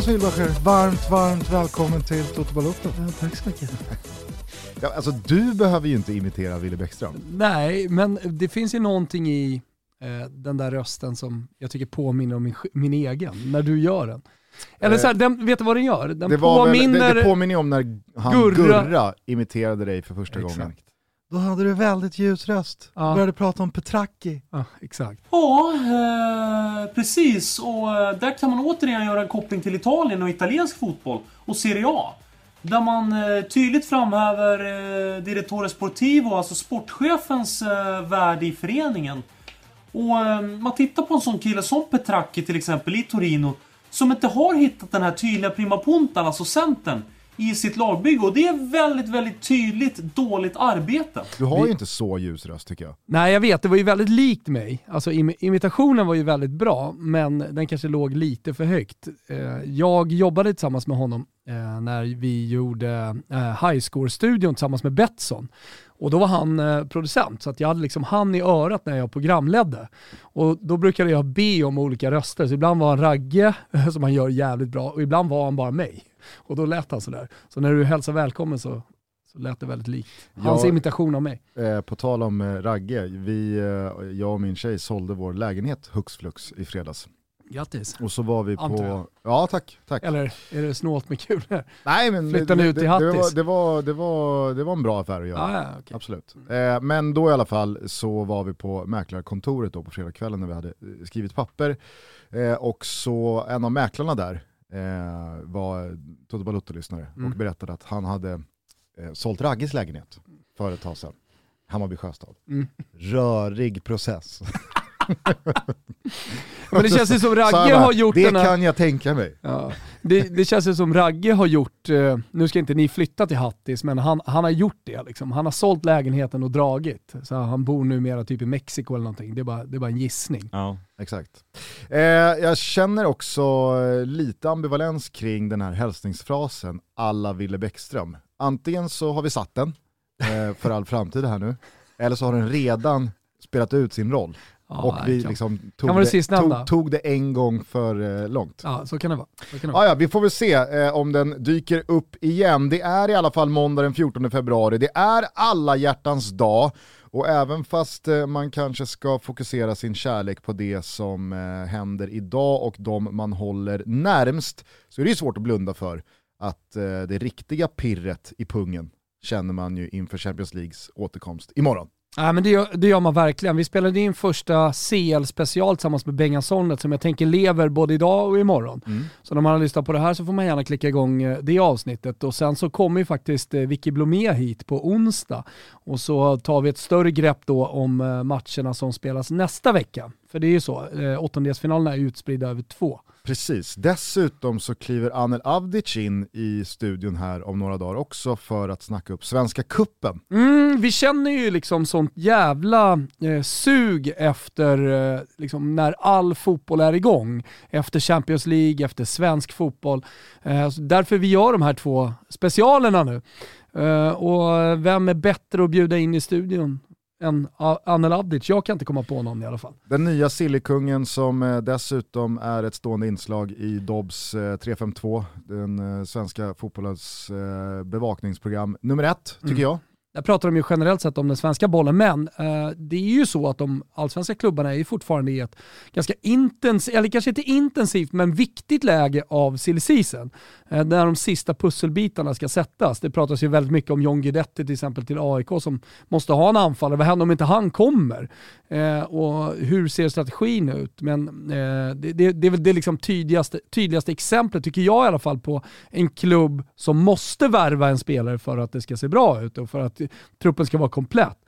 Thomas Wilbacher, varmt, varmt välkommen till Toto Balotto. Ja, tack så mycket. Ja, alltså du behöver ju inte imitera Willy Bäckström. Nej, men det finns ju någonting i eh, den där rösten som jag tycker påminner om min, min egen, när du gör den. Eller så här, den, vet du vad den gör? Den det, påminner... väl, det, det påminner om när han Gurra, Gurra imiterade dig för första Exakt. gången. Då hade du väldigt ljus röst. Ja. Började prata om Petracchi. Ja, exakt. Ja, eh, precis. Och eh, där kan man återigen göra en koppling till Italien och italiensk fotboll och Serie A. Där man eh, tydligt framhäver eh, Direttore Sportivo, alltså sportchefens eh, värde i föreningen. Och eh, man tittar på en sån kille som Petracchi till exempel i Torino, som inte har hittat den här tydliga prima puntan, alltså centern, i sitt lagbygge. Och det är väldigt, väldigt tydligt dåligt arbete. Du har ju inte så ljus röst tycker jag. Nej jag vet, det var ju väldigt likt mig. Alltså im imitationen var ju väldigt bra, men den kanske låg lite för högt. Eh, jag jobbade tillsammans med honom eh, när vi gjorde eh, High Score-studion tillsammans med Betsson. Och då var han eh, producent, så jag hade liksom han i örat när jag programledde. Och då brukade jag be om olika röster, så ibland var han Ragge, som han gör jävligt bra, och ibland var han bara mig. Och då lät han sådär. Så när du hälsade välkommen så, så lät det väldigt likt. Hans Jag- imitation av mig. Eh, på tal om eh, Ragge, vi, eh, jag och min tjej sålde vår lägenhet hux flux i fredags. Grattis. Och så var vi på... Ja tack, tack. Eller är det snålt med kulor? Nej men Flyttar det, ni ut till det, var, Hattis? det, var, det, var, det var en bra affär att göra. Ja, ja, okej. Absolut. Eh, men då i alla fall så var vi på mäklarkontoret då på fredagskvällen när vi hade eh, skrivit papper. Eh, och så en av mäklarna där eh, var Toto Balotto-lyssnare Mm. och berättade att han hade eh, sålt Ragges lägenhet för ett tag sedan. Hammarby Sjöstad. Mm. Rörig process. Men det känns ju som Ragge har gjort Det den här... kan jag tänka mig. Ja, det, det känns ju som Ragge har gjort, eh, nu ska inte ni flytta till Hattis, men han, han har gjort det. Liksom. Han har sålt lägenheten och dragit. Så han bor numera typ i Mexiko eller någonting. Det är bara, det är bara en gissning. Ja, exakt. Eh, jag känner också eh, lite ambivalens kring den här hälsningsfrasen alla Ville Bäckström. Antingen så har vi satt den eh, för all framtid här nu, eller så har den redan spelat ut sin roll. Ja, och vi liksom tog, det det, tog, tog det en gång för eh, långt. Ja, så kan det vara. Kan det vara. Ja, vi får väl se eh, om den dyker upp igen. Det är i alla fall måndag den 14 februari, det är alla hjärtans dag och även fast eh, man kanske ska fokusera sin kärlek på det som eh, händer idag och de man håller närmst så är det ju svårt att blunda för att det riktiga pirret i pungen känner man ju inför Champions Leagues återkomst imorgon. Ja, men det, gör, det gör man verkligen. Vi spelade in första CL-special tillsammans med Bengan Sonnet som jag tänker lever både idag och imorgon. Mm. Så när man har lyssnat på det här så får man gärna klicka igång eh, det avsnittet och sen så kommer ju faktiskt eh, Vicky Blomé hit på onsdag och så tar vi ett större grepp då om eh, matcherna som spelas nästa vecka. För det är ju så, eh, åttondelsfinalerna är utspridda över två. Precis, dessutom så kliver Anel Avdic in i studion här om några dagar också för att snacka upp Svenska Kuppen. Mm, vi känner ju liksom sånt jävla eh, sug efter eh, liksom när all fotboll är igång. Efter Champions League, efter svensk fotboll. Eh, därför vi gör de här två specialerna nu. Eh, och vem är bättre att bjuda in i studion än Anel Avdic? Jag kan inte komma på någon i alla fall. Den nya Sillykungen som eh, dessutom är ett stående inslag i Dobbs eh, 352, den eh, svenska fotbollens eh, bevakningsprogram nummer ett, tycker Mm. jag. Där pratar de ju generellt sett om den svenska bollen, men eh, det är ju så att de allsvenska klubbarna är ju fortfarande i ett ganska intensivt, eller kanske inte intensivt, men viktigt läge av silly season. Eh, där de sista pusselbitarna ska sättas. Det pratas ju väldigt mycket om John Guidetti till exempel till AIK som måste ha en anfallare. Vad händer om inte han kommer? Eh, och hur ser strategin ut? Men eh, det, det, det är väl det liksom tydligaste, tydligaste exemplet, tycker jag i alla fall, på en klubb som måste värva en spelare för att det ska se bra ut och för att truppen ska vara komplett.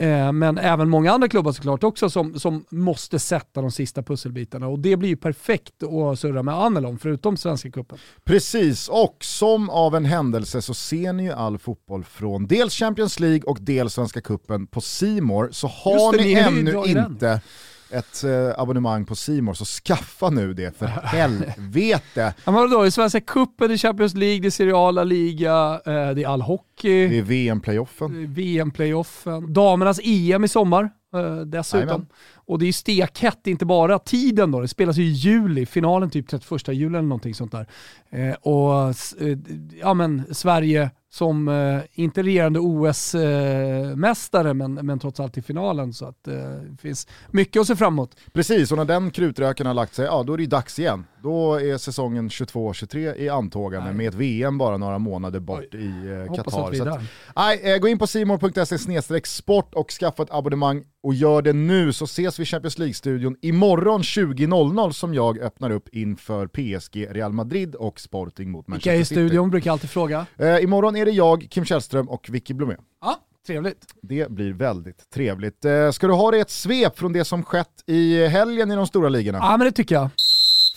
Eh, men även många andra klubbar såklart också som, som måste sätta de sista pusselbitarna och det blir ju perfekt att surra med Anel om, förutom Svenska cupen. Precis, och som av en händelse så ser ni ju all fotboll från dels Champions League och dels Svenska Cupen på More så har det, ni ni ännu bra i den. Ett eh, abonnemang på Simor så skaffa nu det för helvete. Ja, men vadå, det är Svenska cupen, det är Champions League, det är Seriala Liga, eh, det är all hockey, Det är VM-playoffen. det är VM-playoffen, damernas EM i sommar eh, dessutom. Jajamän. Och det är ju stekhett, inte bara tiden då, det spelas ju i juli, finalen typ 31 juli eller någonting sånt där. Eh, och eh, ja men Sverige som, eh, inte regerande OS-mästare, men, men trots allt i finalen. Så att eh, det finns mycket att se fram emot. Precis, och när den krutröken har lagt sig, ja då är det ju dags igen. Då är säsongen 22-23 i antågande Nej. med ett VM bara några månader bort i eh, Qatar. att. Nej, eh, gå in på simor.se sport och skaffa ett abonnemang och gör det nu så ses vi i Champions League-studion imorgon 20.00 som jag öppnar upp inför PSG, Real Madrid och Sporting mot Vilka Manchester är i City. studion brukar jag alltid fråga. Eh, imorgon är det jag, Kim Källström och Vicky Blomé. Ja, trevligt. Det blir väldigt trevligt. Eh, ska du ha det ett svep från det som skett i helgen i de stora ligorna? Ja men det tycker jag.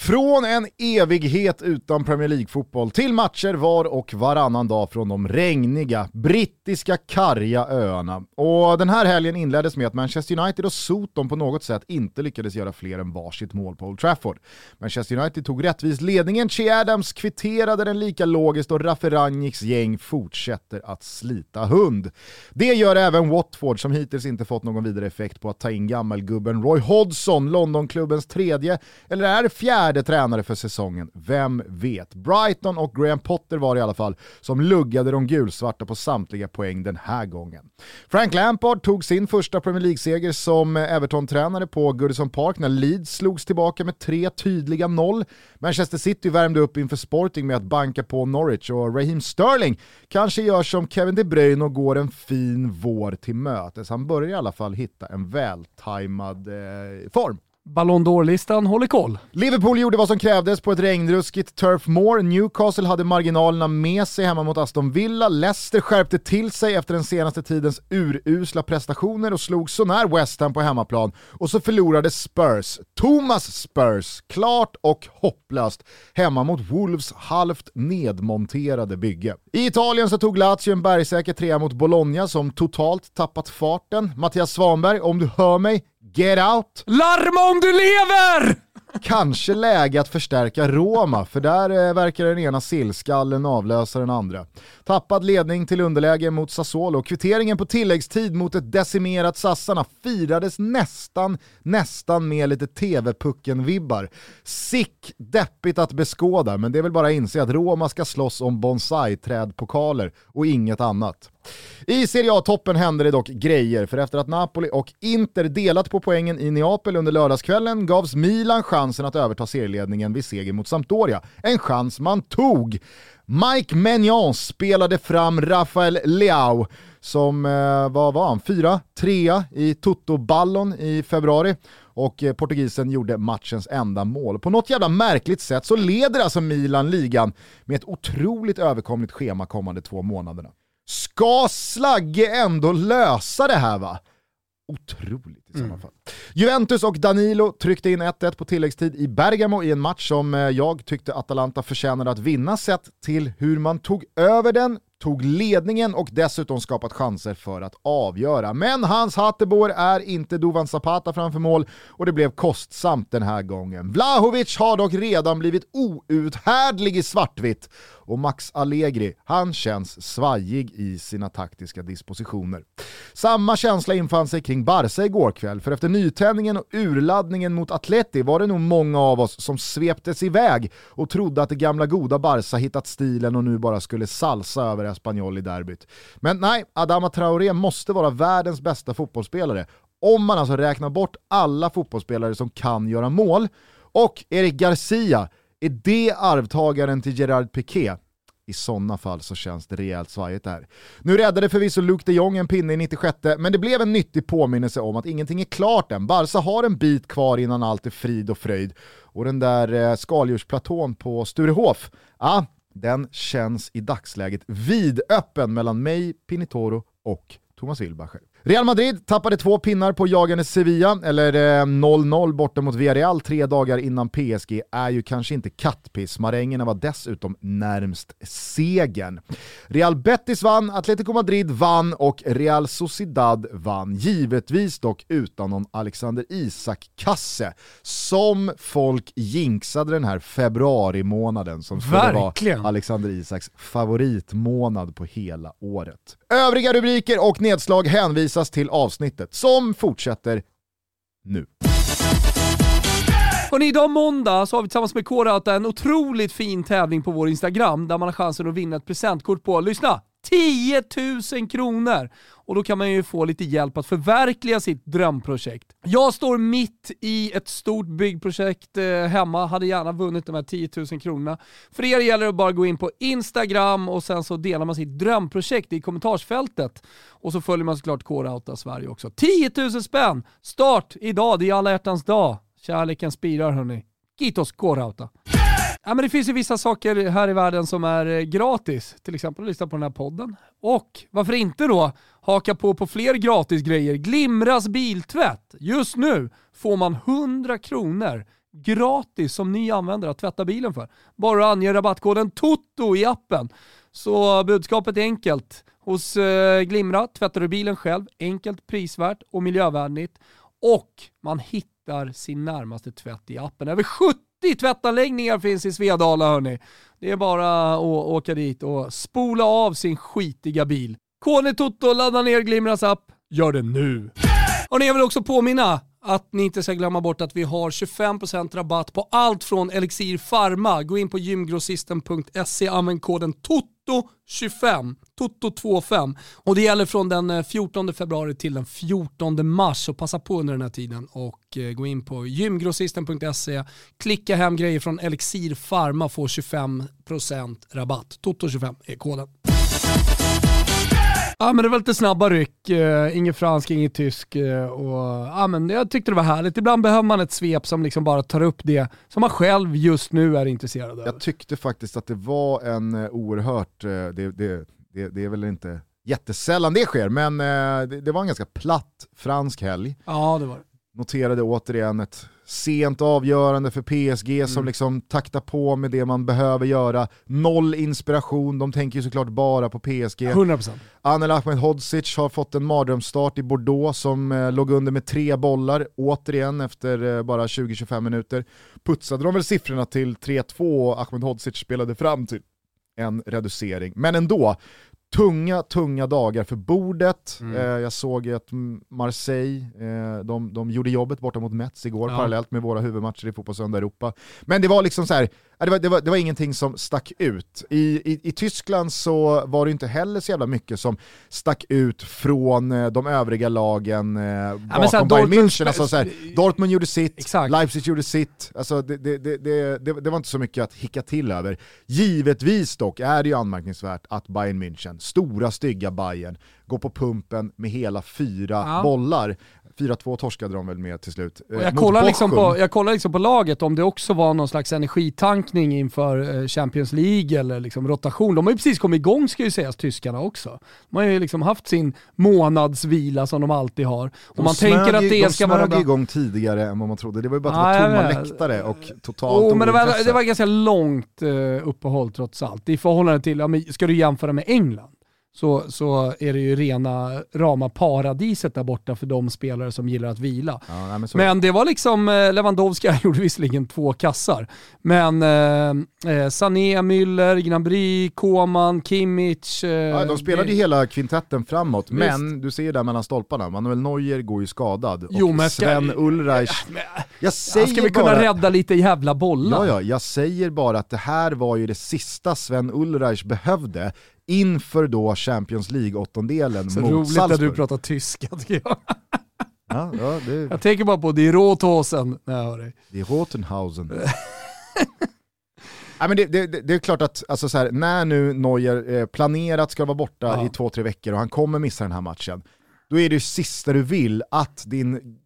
Från en evighet utan Premier League-fotboll till matcher var och varannan dag från de regniga, brittiska karga öarna. Och den här helgen inleddes med att Manchester United och Soton på något sätt inte lyckades göra fler än varsitt mål på Old Trafford. Manchester United tog rättvis ledningen, Che Adams kvitterade den lika logiskt och Rafferangiks gäng fortsätter att slita hund. Det gör även Watford som hittills inte fått någon vidare effekt på att ta in gammelgubben Roy Hodgson, Londonklubbens tredje, eller är det fjärde tränare för säsongen? Vem vet? Brighton och Graham Potter var det i alla fall som luggade de gulsvarta på samtliga poäng den här gången. Frank Lampard tog sin första Premier League-seger som Everton-tränare på Goodison Park när Leeds slogs tillbaka med tre tydliga noll. Manchester City värmde upp inför Sporting med att banka på Norwich och Raheem Sterling kanske gör som Kevin De Bruyne och går en fin vår till mötes. Han börjar i alla fall hitta en vältajmad eh, form. Ballon d'Or-listan håller koll. Liverpool gjorde vad som krävdes på ett regnruskigt Turf Moor. Newcastle hade marginalerna med sig hemma mot Aston Villa. Leicester skärpte till sig efter den senaste tidens urusla prestationer och slog sånär West Ham på hemmaplan. Och så förlorade Spurs, Thomas Spurs, klart och hopplöst hemma mot Wolves halvt nedmonterade bygge. I Italien så tog Lazio en bergsäker trea mot Bologna som totalt tappat farten. Mattias Svanberg, om du hör mig, get out! Larma om du lever! Kanske läge att förstärka Roma, för där eh, verkar den ena sillskallen avlösa den andra. Tappad ledning till underläge mot Sassuolo. Kvitteringen på tilläggstid mot ett decimerat Sassarna firades nästan, nästan med lite TV-pucken-vibbar. Sick deppigt att beskåda, men det är väl bara att inse att Roma ska slåss om bonsai-trädpokaler och inget annat. I Serie A-toppen hände det dock grejer, för efter att Napoli och Inter delat på poängen i Neapel under lördagskvällen gavs Milan chansen att överta serieledningen vid seger mot Sampdoria. En chans man tog. Mike Maignan spelade fram Rafael Leao som, eh, vad var han, fyra, trea i Toto-ballon i februari och eh, portugisen gjorde matchens enda mål. På något jävla märkligt sätt så leder alltså Milan ligan med ett otroligt överkomligt schema kommande två månaderna. Ska Slagge ändå lösa det här va? Otroligt i sådana fall. Juventus och Danilo tryckte in 1-1 på tilläggstid i Bergamo i en match som eh, jag tyckte Atalanta förtjänade att vinna sett till hur man tog över den, tog ledningen och dessutom skapat chanser för att avgöra. Men hans Hattebor är inte Duvan Zapata framför mål och det blev kostsamt den här gången. Vlahovic har dock redan blivit outhärdlig i svartvitt och Max Allegri, han känns svajig i sina taktiska dispositioner. Samma känsla infann sig kring Barca igår kväll, för efter nytändningen och urladdningen mot Atleti var det nog många av oss som sveptes iväg och trodde att det gamla goda Barca hittat stilen och nu bara skulle salsa över Espanyol i derbyt. Men nej, Adama Traoré måste vara världens bästa fotbollsspelare, om man alltså räknar bort alla fotbollsspelare som kan göra mål. Och Eric Garcia, är det arvtagaren till Gerard Piqué? I sådana fall så känns det rejält svajigt där. Nu räddade förvisso Luke de Jong en pinne i 96 men det blev en nyttig påminnelse om att ingenting är klart än. Barca har en bit kvar innan allt är frid och fröjd. Och den där eh, skaldjursplatån på Sturehof, ja, den känns i dagsläget vidöppen mellan mig, Pinitoro och Thomas Wilbacher. Real Madrid tappade två pinnar på jagande Sevilla, eller 0-0 borta mot Villarreal tre dagar innan PSG är ju kanske inte kattpiss. Marängerna var dessutom närmst segern. Real Betis vann, Atletico Madrid vann och Real Sociedad vann. Givetvis dock utan någon Alexander Isak-kasse, som folk jinxade den här februari-månaden som skulle vara Alexander Isaks favoritmånad på hela året. Övriga rubriker och nedslag hänvisas till avsnittet som fortsätter nu. Hörrni, idag måndag så har vi tillsammans med k en otroligt fin tävling på vår Instagram där man har chansen att vinna ett presentkort på, lyssna, 10 000 kronor! Och då kan man ju få lite hjälp att förverkliga sitt drömprojekt. Jag står mitt i ett stort byggprojekt eh, hemma, hade gärna vunnit de här 10 000 kronorna. För er gäller det att bara gå in på Instagram och sen så delar man sitt drömprojekt i kommentarsfältet. Och så följer man såklart K-Rauta Sverige också. 10 000 spänn! Start idag, det är alla hjärtans dag. Kärleken spirar hörni. Kitos K-Rauta. Ja, men det finns ju vissa saker här i världen som är eh, gratis, till exempel att lyssna på den här podden. Och varför inte då haka på på fler gratis grejer. Glimras biltvätt. Just nu får man 100 kronor gratis som ny användare att tvätta bilen för. Bara att ange rabattkoden TOTO i appen. Så budskapet är enkelt. Hos eh, Glimra tvättar du bilen själv, enkelt, prisvärt och miljövänligt. Och man hittar sin närmaste tvätt i appen. Över 70 tvättanläggningar finns i Svedala hörni. Det är bara att åka dit och spola av sin skitiga bil. Kone Toto, ladda ner Glimras app. Gör det nu! Och jag vill också påminna att ni inte ska glömma bort att vi har 25% rabatt på allt från Elixir Pharma. Gå in på gymgrossisten.se, använd koden TOTO25, TOTO25. Och det gäller från den eh, 14 februari till den 14 mars, så passa på under den här tiden och eh, gå in på gymgrossisten.se, klicka hem grejer från Elixir Pharma, får 25% rabatt. TOTO25 är koden. Ja men det var lite snabba ryck, uh, inget fransk, inget tysk uh, och ja, men jag tyckte det var härligt. Ibland behöver man ett svep som liksom bara tar upp det som man själv just nu är intresserad av. Jag tyckte faktiskt att det var en uh, oerhört, det, det, det, det, är väl inte jättesällan det sker, men det, det var en ganska platt fransk helg. Ja det var det. Noterade återigen ett sent avgörande för PSG mm. som liksom taktar på med det man behöver göra. Noll inspiration, de tänker ju såklart bara på PSG. 100%. Anel Ahmedhodzic har fått en mardrömsstart i Bordeaux som eh, låg under med tre bollar, återigen efter eh, bara 20-25 minuter. Putsade de väl siffrorna till 3-2 och Ahmedhodzic spelade fram till en reducering. Men ändå, tunga, tunga dagar för bordet. Mm. Eh, jag såg att Marseille, eh, de, de gjorde jobbet borta mot Metz igår, ja. parallellt med våra huvudmatcher i Fotbollssöndag Europa. Men det var liksom så här, det var, det, var, det var ingenting som stack ut. I, i, I Tyskland så var det inte heller så jävla mycket som stack ut från eh, de övriga lagen eh, bakom ja, Bayern München. Alltså, så här, Dortmund gjorde sitt, Exakt. Leipzig gjorde sitt. Alltså, det, det, det, det, var inte så mycket att hicka till över. Givetvis dock är det ju anmärkningsvärt att Bayern München, stora stygga Bayern, går på pumpen med hela fyra ja. bollar 4-2 torskade de väl med till slut. Eh, jag, kollar liksom på, jag kollar liksom på laget om det också var någon slags energitankning inför eh, Champions League eller liksom rotation. De har ju precis kommit igång ska ju sägas, tyskarna också. De har ju liksom haft sin månadsvila som de alltid har. Och de man tänker att det ska vara. De igång tidigare än vad man trodde. Det var ju bara att det var tomma läktare och totalt oh, men det var, det var ganska långt uh, uppehåll trots allt. I förhållande till, ja, men ska du jämföra med England? Så, så är det ju rena rama paradiset där borta för de spelare som gillar att vila. Ja, nej, men, men, det var liksom, eh, Lewandowski gjorde visserligen två kassar, men eh, eh, Sané, Müller, Gnabry, Koman, Kimmich. Eh, ja, de spelade ju hela kvintetten framåt, visst. men du ser ju där mellan stolparna, Manuel Neuer går ju skadad och jo, men ska, Sven Ulreich. Men, jag säger ska vi bara, kunna rädda lite jävla bollar? Ja, ja, jag säger bara att det här var ju det sista Sven Ulreich behövde inför då Champions League-åttondelen mot Salzburg. Så roligt att du pratar tyska tycker jag. Ja, ja, det... Jag tänker bara på Die Rothausen när jag hör dig. Die Rotenhausen. Nej, men det, det, det, är klart att alltså så här, när nu Neuer eh, planerat ska vara borta ja. i två, tre veckor och han kommer missa den här matchen, då är det ju sista du vill att din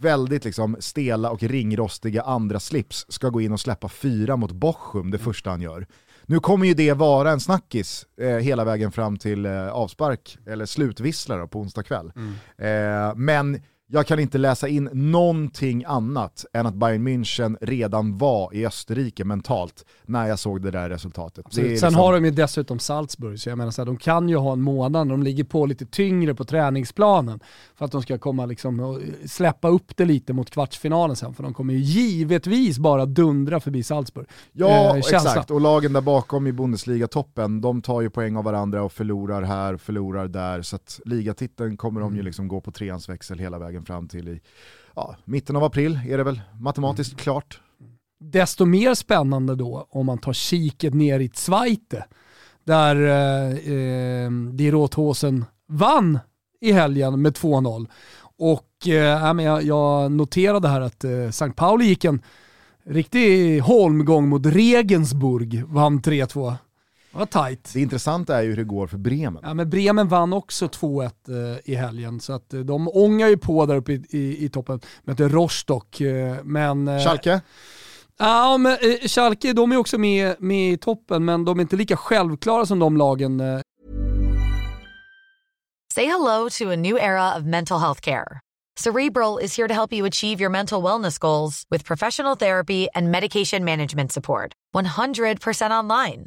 väldigt liksom stela och ringrostiga andra slips ska gå in och släppa fyra mot Bochum det första han gör Nu kommer ju det vara en snackis eh, hela vägen fram till eh, avspark, eller slutvissla då, på onsdag kväll. Eh, men jag kan inte läsa in någonting annat än att Bayern München redan var i Österrike mentalt när jag såg det där resultatet. Det Sen liksom- har de ju dessutom Salzburg, så jag menar så här, de kan ju ha en månad, de ligger på lite tyngre på träningsplanen för att de ska komma liksom och släppa upp det lite mot kvartsfinalen sen, för de kommer ju givetvis bara dundra förbi Salzburg. Ja, Eh, exakt. Och lagen där bakom i Bundesliga-toppen, de tar ju poäng av varandra och förlorar här, förlorar där. Så att ligatiteln kommer de ju liksom gå på treans växel hela vägen fram till i ja, mitten av april är det väl matematiskt klart. Desto mer spännande då om man tar kiket ner i Zweite, där eh, eh, Die Rothosen vann i helgen med 2-0. Och eh, jag, jag noterade här att eh, St. Pauli gick en riktig holmgång mot Regensburg, vann 3-2. Det var tajt. Det intressanta är ju hur det går för Bremen. Ja, men Bremen vann också 2-1 eh, i helgen, så att eh, de ångar ju på där uppe i, i, i toppen. Möter Rostock, eh, men... eh, Schalke? Ja, men eh, Schalke de är också med, med i toppen, men de är inte lika självklara som de lagen. eh. Say hello to a new era of mental health care. Cerebral is here to help you achieve your mental wellness goals with professional therapy and medication management support. 100% online.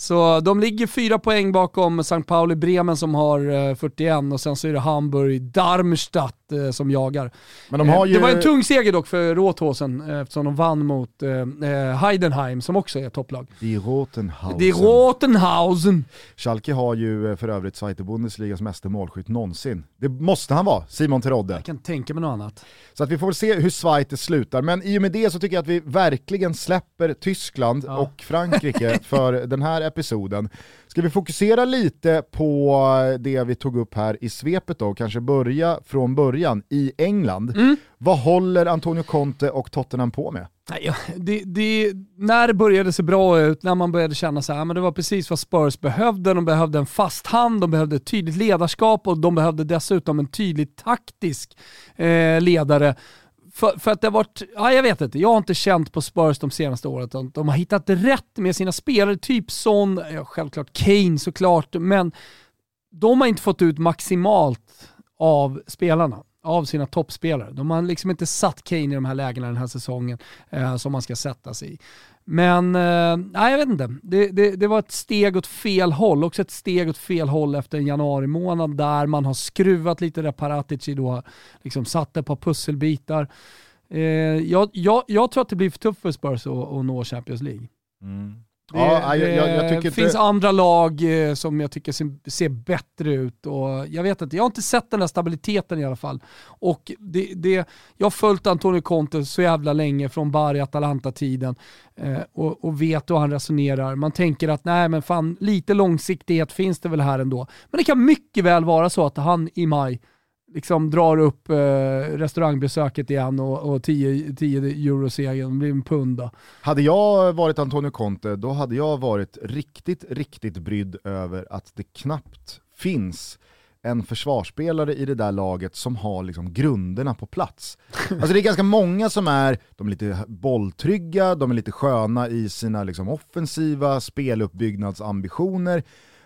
Så de ligger fyra poäng bakom St. Pauli Bremen som har eh, 41 och sen så är det Hamburg Darmstadt eh, som jagar. Men de har Eh, ju... Det var en tung seger dock för Rothausen eh, eftersom de vann mot eh, eh, Heidenheim som också är topplag. Die Rotenhausen. Är Rotenhausen. Schalke har ju eh, för övrigt Zweite Bundesligas meste målskytt någonsin. Det måste han vara, Simon Terodde. Jag kan tänka mig något annat. Så att vi får väl se hur Zweite slutar, men i och med det så tycker jag att vi verkligen släpper Tyskland och Frankrike för den här episoden. Ska vi fokusera lite på det vi tog upp här i svepet då, kanske börja från början i England. Vad håller Antonio Conte och Tottenham på med? Nej, det, det, när det började se bra ut, när man började känna så här, men det var precis vad Spurs behövde. De behövde en fast hand, de behövde ett tydligt ledarskap och de behövde dessutom en tydlig taktisk eh, ledare. För, för att det har varit, ja, jag vet inte, jag har inte känt på Spurs de senaste åren att de har hittat rätt med sina spelare, typ Son, ja, självklart Kane såklart, men de har inte fått ut maximalt av spelarna, av sina toppspelare. De har liksom inte satt Kane i de här lägena den här säsongen eh, som man ska sätta sig i. Men, eh, nej jag vet inte. Det, det, det var ett steg åt fel håll, också ett steg åt fel håll efter en januari månad där man har skruvat lite där Paratici då har liksom satt ett par pusselbitar. Eh, jag, jag, jag tror att det blir för tufft för Spurs att, att nå Champions League. Mm. Det, Ja, jag- jag- jag det inte- finns andra lag eh, som jag tycker ser, ser bättre ut och jag vet inte, jag har inte sett den här stabiliteten i alla fall. Och det, det, jag har följt Antonio Conte så jävla länge från Bari Atalanta-tiden eh, och, och vet hur han resonerar. Man tänker att nej men fan, lite långsiktighet finns det väl här ändå. Men det kan mycket väl vara så att han i maj liksom drar upp eh, restaurangbesöket igen och, 10, 10 euro-segern blir en pund då. Hade jag varit Antonio Conte, då hade jag varit riktigt, riktigt brydd över att det knappt finns en försvarsspelare i det där laget som har liksom grunderna på plats. Alltså det är ganska många som är, de är lite bolltrygga, de är lite sköna i sina liksom offensiva speluppbyggnadsambitioner,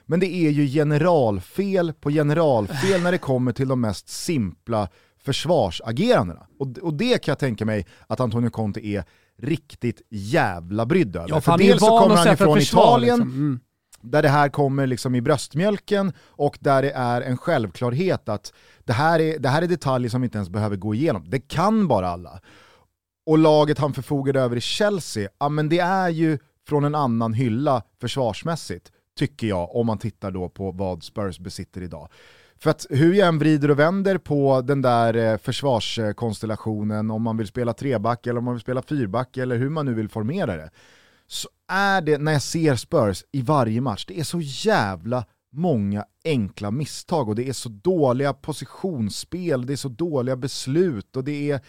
men det är ju generalfel på generalfel när det kommer till de mest simpla försvarsagerandena. Och, och det kan jag tänka mig att Antonio Conte är riktigt jävla brydd över. Ja, för dels så kommer han ju från försvar, Italien, liksom. Mm. där det här kommer liksom i bröstmjölken och där det är en självklarhet att det här är, det här är detaljer som vi inte ens behöver gå igenom. Det kan bara alla. Och laget han förfogade över i Chelsea, ja men det är ju från en annan hylla försvarsmässigt, tycker jag, om man tittar då på vad Spurs besitter idag. För att hur jag än vrider och vänder på den där eh, försvarskonstellationen, om man vill spela treback eller om man vill spela fyrback eller hur man nu vill formera det, så är det, när jag ser Spurs i varje match, det är så jävla många enkla misstag och det är så dåliga positionsspel, det är så dåliga beslut och det är,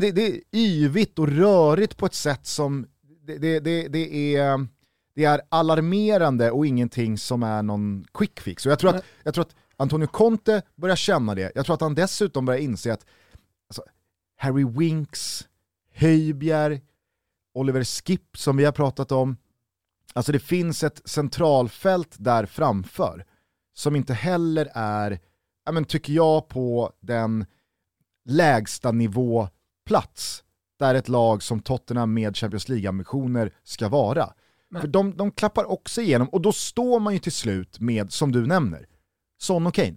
det, det är yvigt och rörigt på ett sätt som, det, det, det, det är det är alarmerande och ingenting som är någon quick fix. Och jag tror, att, jag tror att Antonio Conte börjar känna det, jag tror att han dessutom börjar inse att alltså, Harry Winks, Höjbjerg, Oliver Skip som vi har pratat om, alltså det finns ett centralfält där framför som inte heller är, ja, men tycker jag, på den lägsta nivå plats där ett lag som Tottenham med Champions League-ambitioner ska vara. För de, de klappar också igenom, och då står man ju till slut med, som du nämner, Son och Kane.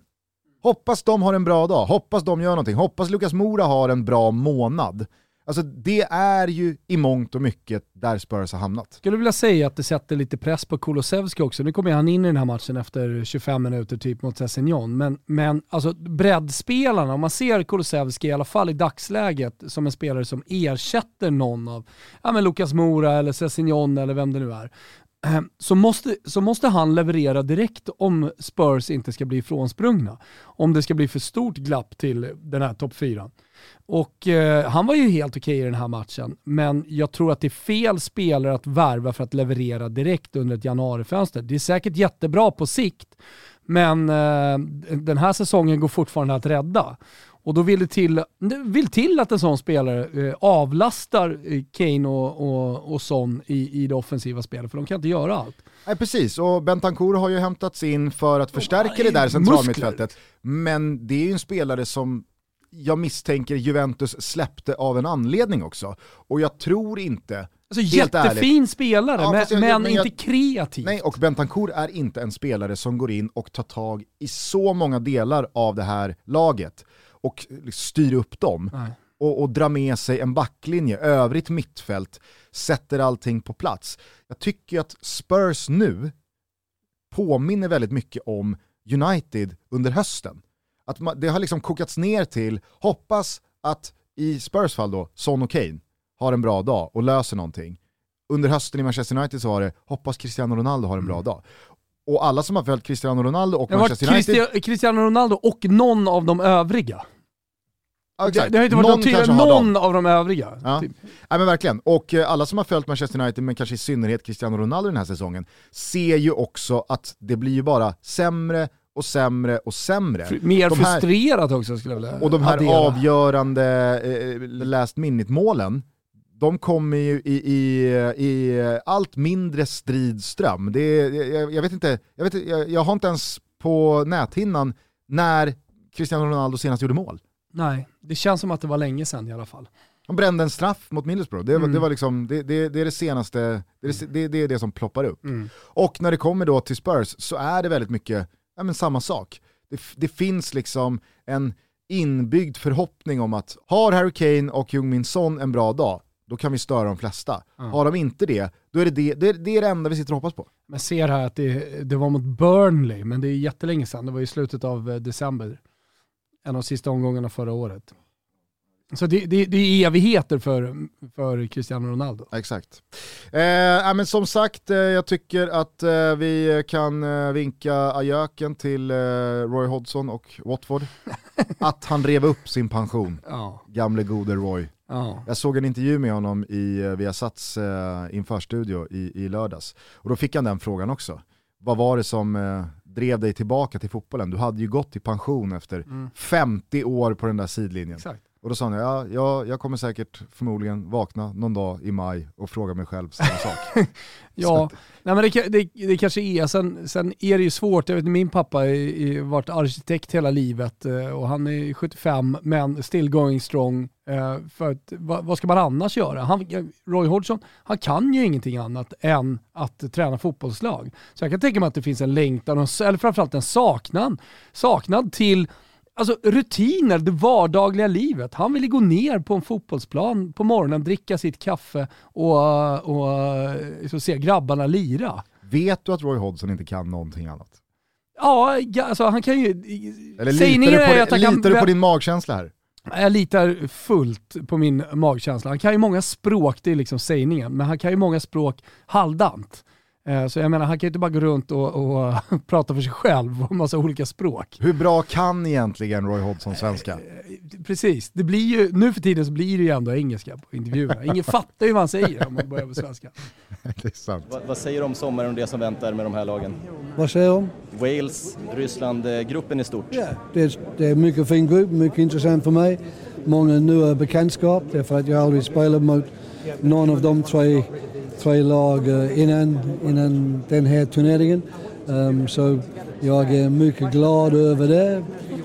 Hoppas de har en bra dag, hoppas de gör någonting, hoppas Lukas Mora har en bra månad. Alltså det är ju i mångt och mycket där Spurs har hamnat. Skulle vilja säga att det sätter lite press på Kulusevski också. Nu kommer han in i den här matchen efter 25 minuter typ mot Sessignon. Men, men alltså breddspelarna, om man ser Kulusevski i alla fall i dagsläget som en spelare som ersätter någon av ja, men Lukas Mora eller Sessignon eller vem det nu är. Ehm, så måste, så måste han leverera direkt om Spurs inte ska bli ifrånsprungna. Om det ska bli för stort glapp till den här topp 4. Och eh, han var ju helt okej i den här matchen, men jag tror att det är fel spelare att värva för att leverera direkt under ett januarifönster. Det är säkert jättebra på sikt, men eh, den här säsongen går fortfarande att rädda. Och då vill det till, vill till att en sån spelare eh, avlastar eh, Kane och, och, och Son i, i det offensiva spelet, för de kan inte göra allt. Nej precis, och Bentancur har ju hämtats in för att förstärka han det är där centralmittfältet. Men det är ju en spelare som jag misstänker Juventus släppte av en anledning också. Och jag tror inte, Alltså jättefin ärligt, spelare, Ja, men, jag- men, men jag- inte kreativ. Nej, och Bentancur är inte en spelare som går in och tar tag i så många delar av det här laget och styr upp dem. Nej. Och, och drar med sig en backlinje, övrigt mittfält, sätter allting på plats. Jag tycker att Spurs nu påminner väldigt mycket om United under hösten. Att man, det har liksom kokats ner till, hoppas att i Spurs fall då, Son och Kane har en bra dag och löser någonting. Under hösten i Manchester United så var det, hoppas Cristiano Ronaldo har en bra dag. Och alla som har följt Cristiano Ronaldo och Manchester United... Cristiano Ronaldo och någon av de övriga. Ja, Det, det har inte varit Någon dem. någon av de övriga. Ja. Typ. Nej men verkligen, och eh, alla som har följt Manchester United, men kanske i synnerhet Cristiano Ronaldo den här säsongen, ser ju också att det blir ju bara sämre och sämre och sämre. Mer De här- frustrerat också skulle jag vilja Och de här addera. avgörande eh, last minute-målen, de kommer ju i, i, i allt mindre stridström. Det jag, jag vet inte, jag, vet, jag, jag har inte ens på näthinnan när Cristiano Ronaldo senast gjorde mål. Nej, det känns som att det var länge sedan i alla fall. Han brände en straff mot Middlesbrough. Det, Mm. det, var liksom, det, det, det är det senaste, det är det, det är det som ploppar upp. Mm. Och när det kommer då till Spurs så är det väldigt mycket ja, men samma sak. Det, finns liksom en inbyggd förhoppning om att har Harry Kane och Jung Min Son en bra dag, då kan vi störa de flesta. Har de inte det, då är det det, det, det är det enda vi sitter och hoppas på. Men ser här att det, det var mot Burnley, men det är jättelänge sedan. Det var i slutet av eh, december. En av de sista omgångarna förra året. Så det, det, det är evigheter för, för Cristiano Ronaldo. Exakt. Eh, men som sagt, eh, jag tycker att eh, vi kan eh, vinka ajöken till eh, Roy Hodgson och Watford. att han rev upp sin pension, Ja, gamle gode Roy. ja. Jag såg en intervju med honom i eh, Viasats eh, införstudio i, i lördags. Och då fick han den frågan också. Vad var det som drev dig tillbaka till fotbollen? Du hade ju gått i pension efter 50 år på den där sidlinjen. Exakt. Och då sa han, ja, ja, jag kommer säkert förmodligen vakna någon dag i maj och fråga mig själv samma sak. Ja, nej men det, det, det kanske är, sen, sen är det ju svårt, jag vet min pappa har varit arkitekt hela livet eh, och han är 75 men still going strong. Eh, För att, vad, vad ska man annars göra? Han, Roy Hodgson, han kan ju ingenting annat än att träna fotbollslag. Så jag kan tänka mig att det finns en längtan, eller framförallt en saknad, saknad till Alltså rutiner, det vardagliga livet. Han ville gå ner på en fotbollsplan på morgonen, dricka sitt kaffe och, och så se grabbarna lira. Vet du att Roy Hodgson inte kan någonting annat? Ja, alltså han kan ju... Eller litar du, är på, han litar du på din magkänsla här? Jag litar fullt på min magkänsla. Han kan ju många språk, det är liksom sägningen, men han kan ju många språk halvdant. Eh, Så jag menar, han kan ju inte bara gå runt och, och prata för sig själv och massa olika språk. Hur bra kan egentligen Roy Hodgson svenska? Precis, det blir ju, nu för tiden så blir det ju ändå engelska på intervjuerna. Ingen fattar ju vad han säger om man börjar på svenska. Det är sant. Vad, vad säger du om sommaren och det som väntar med de här lagen? Vad säger de? Wales, Ryssland, eh, gruppen i stort. Ja, det är, det är en mycket fin grupp, mycket intressant för mig. Många nya bekantskap därför att jag aldrig spelat mot någon av de tre, tre lag innan, innan den här turneringen. Um, så jag är mycket glad över det.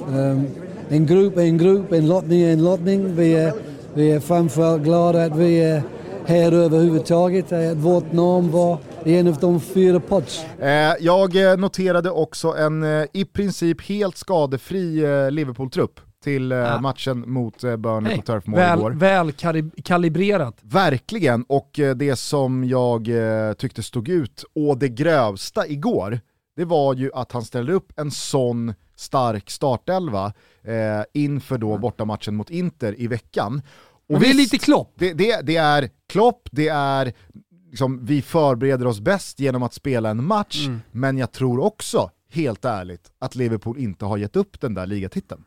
Um, en grupp är en grupp, en lottning är en lottning. Vi är, vi är framförallt glada att vi är här överhuvudtaget, att vårt namn var i en av de fyra pods. Eh, jag eh, noterade också en eh, i princip helt skadefri Liverpool-trupp till eh, Ja. matchen mot eh, Burnley på Turf Moor Väl, igår. väl kali- kalibrerat. Verkligen, och eh, det som jag tyckte stod ut å det grövsta igår, det var ju att han ställde upp en sån stark startelva eh, inför då bortamatchen mot Inter i veckan. Och Och det är visst, lite klopp. Det, det, det är Klopp, det är liksom, vi förbereder oss bäst genom att spela en match, Mm. men jag tror också, helt ärligt, att Liverpool inte har gett upp den där ligatiteln.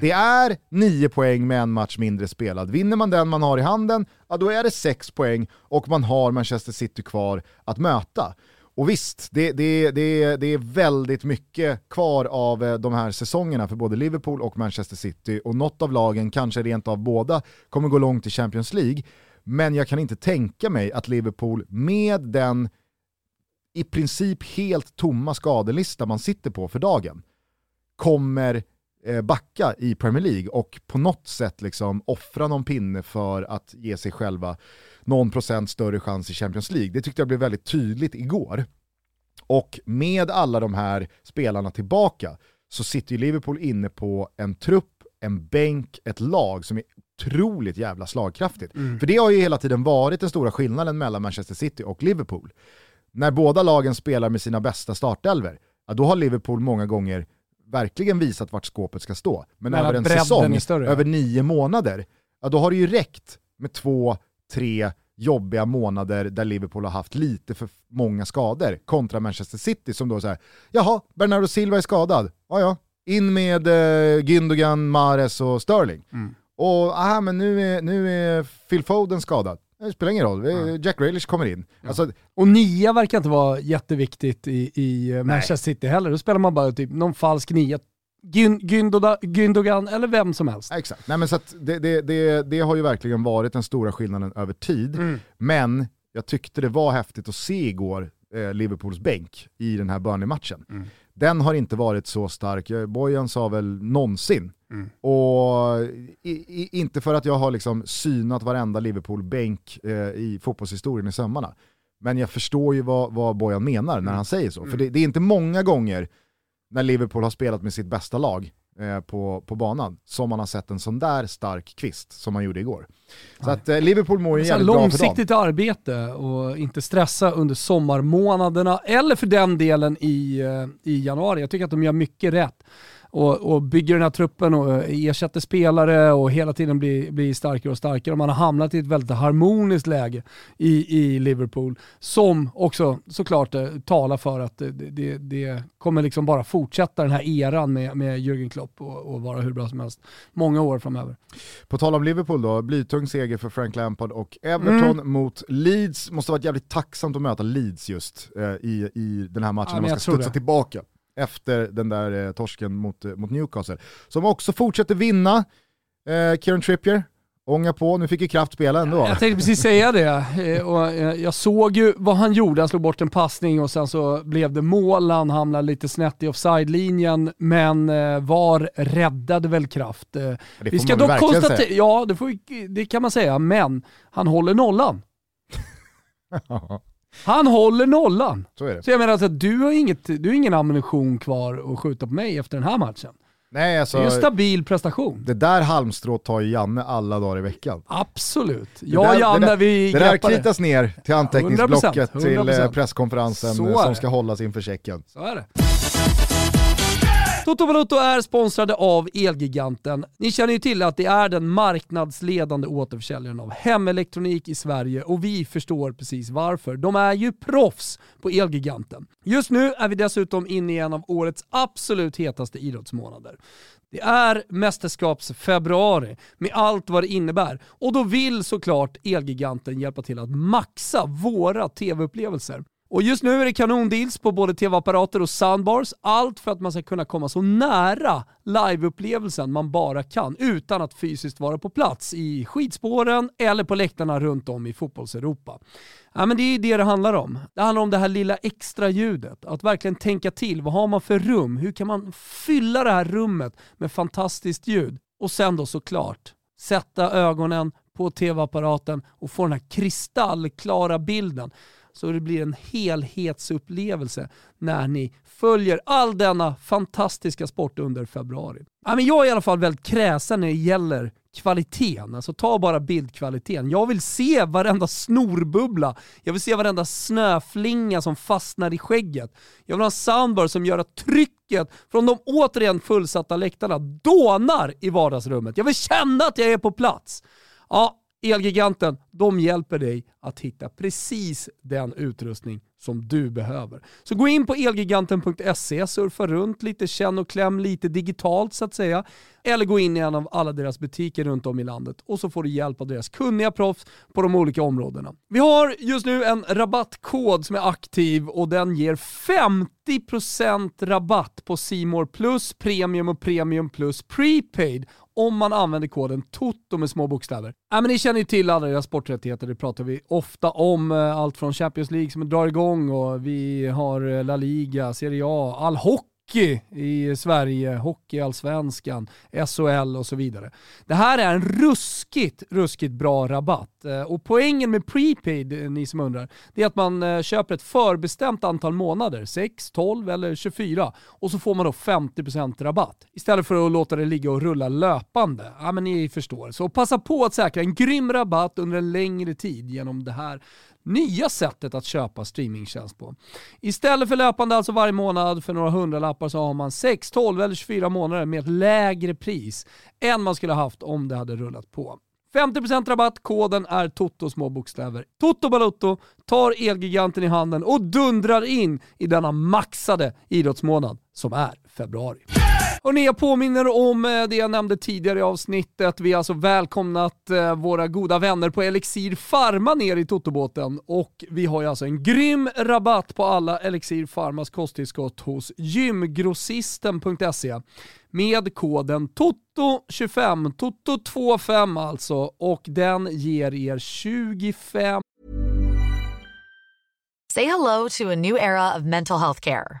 Det är nio poäng med en match mindre spelad. Vinner man den man har i handen, ja då är det sex poäng och man har Manchester City kvar att möta. Och visst, det, det, det, det är väldigt mycket kvar av eh, de här säsongerna för både Liverpool och Manchester City och något av lagen, kanske rent av båda, kommer gå långt i Champions League. Men jag kan inte tänka mig att Liverpool med den i princip helt tomma skadelista man sitter på för dagen kommer backa i Premier League och på något sätt liksom offra någon pinne för att ge sig själva någon procent större chans i Champions League. Det tyckte jag blev väldigt tydligt igår. Och med alla de här spelarna tillbaka så sitter ju Liverpool inne på en trupp, en bänk, ett lag som är otroligt jävla slagkraftigt. För det har ju hela tiden varit den stora skillnaden mellan Manchester City och Liverpool. När båda lagen spelar med sina bästa startelver, ja, då har Liverpool många gånger verkligen visat vart skåpet ska stå. Men Men över en säsong, större, över nio månader, ja, då har det ju räckt med två, tre jobbiga månader där Liverpool har haft lite för många skador kontra Manchester City som då säger jaha, Bernardo Silva är skadad, ja ja, in med eh, Gündogan, Mares och Sterling. Mm. Och aha, men nu är, nu är Phil Foden skadad. Det spelar ingen roll, Jack Grealish kommer in. Alltså, Och nia verkar inte vara jätteviktigt i, i eh, Manchester City heller. Då spelar man bara typ någon falsk nia. Gün, Gündoda, Gündogan eller vem som helst. Ja, Exakt, Nej, men så det, det, det, det har ju verkligen varit den stora skillnaden över tid. Mm. Men jag tyckte det var häftigt att se igår eh, Liverpools bänk i den här Burnley-matchen. Mm. Den har inte varit så stark, eh, Bojan sa väl någonsin. Mm. Och i, i, inte för att jag har liksom synat varenda Liverpool-bänk eh, i fotbollshistorien i sömmarna. Men jag förstår ju vad, vad Bojan menar när han säger så. För det, det är inte många gånger när Liverpool har spelat med sitt bästa lag eh, på, på banan som man har sett en sån där stark kvist som man gjorde igår. Så att eh, Liverpool mår ju jävligt bra för dem. långsiktigt arbete och inte stressa under sommarmånaderna eller för den delen i, eh, i januari. Jag tycker att de gör mycket rätt och, och bygger den här truppen och ersätter spelare och hela tiden blir, blir starkare och starkare. Och man har hamnat i ett väldigt harmoniskt läge i, i Liverpool som också såklart eh, talar för att det, det, det kommer liksom bara fortsätta den här eran med, med Jürgen Klopp och, och vara hur bra som helst många år framöver. På tal om Liverpool då, blytung seger för Frank Lampard och Everton Mm. mot Leeds. Måste varit jävligt tacksamt att möta Leeds just eh, i, i den här matchen Ja, när man ska studsa det. tillbaka efter den där eh, torsken mot, eh, mot Newcastle. Som också fortsätter vinna. Eh, Kieran Trippier, ånga på, nu fick ju kraft spela ändå. Jag tänkte precis säga det. Eh, Och eh, jag såg ju vad han gjorde. Han slog bort en passning och sen så blev det mål. Han hamnade lite snett i offside-linjen, men VAR räddade väl kraft. Det Vi får ska man dock konstatera, säga. ja det, får, vi- det kan man säga, men han håller nollan. Han håller nollan. Så är det. Så jag menar alltså, du har, inget, du har ingen ammunition kvar att skjuta på mig efter den här matchen. Nej, Det alltså, är en stabil prestation. det där halmstrået tar ju Janne alla dagar i veckan. Absolut. Det Jag och Janne, det där, vi Det där det. kritas ner till anteckningsblocket 100%, till eh, 100%. presskonferensen Så eh, är som det. ska hållas inför Tjeckien. Så är det. Toto Balotto är sponsrade av Elgiganten. Ni känner ju till att det är den marknadsledande återförsäljaren av hemelektronik i Sverige och vi förstår precis varför. De är ju proffs på Elgiganten. Just nu är vi dessutom inne i en av årets absolut hetaste idrottsmånader. Det är mästerskapsfebruari med allt vad det innebär och då vill såklart Elgiganten hjälpa till att maxa våra tv-upplevelser. Och just nu är det kanondeals på både tv-apparater och soundbars. Allt för att man ska kunna komma så nära liveupplevelsen man bara kan utan att fysiskt vara på plats i skidspåren eller på läktarna runt om i fotbollseuropa. Ja, men det är det det handlar om. Det handlar om det här lilla extra ljudet. Att verkligen tänka till. Vad har man för rum? Hur kan man fylla det här rummet med fantastiskt ljud? Och sen då såklart sätta ögonen på tv-apparaten och få den här kristallklara bilden så det blir en helhetsupplevelse när ni följer all denna fantastiska sport under februari. Ja, men jag är i alla fall väldigt kräsen när det gäller kvaliteten. Alltså ta bara bildkvaliteten. Jag vill se varenda snorbubbla. Jag vill se varenda snöflinga som fastnar i skägget. Jag vill ha en soundbar som gör att trycket från de återigen fullsatta läktarna dånar i vardagsrummet. Jag vill känna att jag är på plats. Ja, Elgiganten, de hjälper dig att hitta precis den utrustning som du behöver. Så gå in på elgiganten.se, surfa runt lite, känn och kläm lite digitalt så att säga. Eller gå in i en av alla deras butiker runt om i landet och så får du hjälp av deras kunniga proffs på de olika områdena. Vi har just nu en rabattkod som är aktiv och den ger 50% rabatt på Simor Plus, Premium och Premium Plus Prepaid om man använder koden TOTO med små bokstäver. Äh, men ni känner ju till alla era sporträttigheter, det pratar vi ofta om. Eh, allt från Champions League som drar igång och vi har eh, La Liga, Serie A, all hockey Hockey i Sverige, Hockeyallsvenskan, SHL och så vidare. Det här är en ruskigt, ruskigt bra rabatt. Eh, och poängen med prepaid, eh, ni som undrar, det är att man eh, köper ett förbestämt antal månader, 6, 12 eller 24, och så får man då 50% rabatt. Istället för att låta det ligga och rulla löpande. Ja men ni förstår. Så passa på att säkra en grym rabatt under en längre tid genom det här nya sättet att köpa streamingtjänst på. Istället för löpande alltså varje månad för några hundralappar så har man 6, 12 eller 24 månader med ett lägre pris än man skulle ha haft om det hade rullat på. 50% rabatt, koden är TOTO små bokstäver. Toto Balotto tar Elgiganten i handen och dundrar in i denna maxade idrottsmånad som är februari. Och jag påminner om eh, det jag nämnde tidigare i avsnittet. Vi har alltså välkomnat eh, våra goda vänner på Elixir Pharma ner i Totobåten och vi har ju alltså en grym rabatt på alla Elixir Pharmas kosttillskott hos gymgrossisten.se med koden TOTO25, TOTO25 alltså, och den ger er 25 Say hello to a new era of mental health care.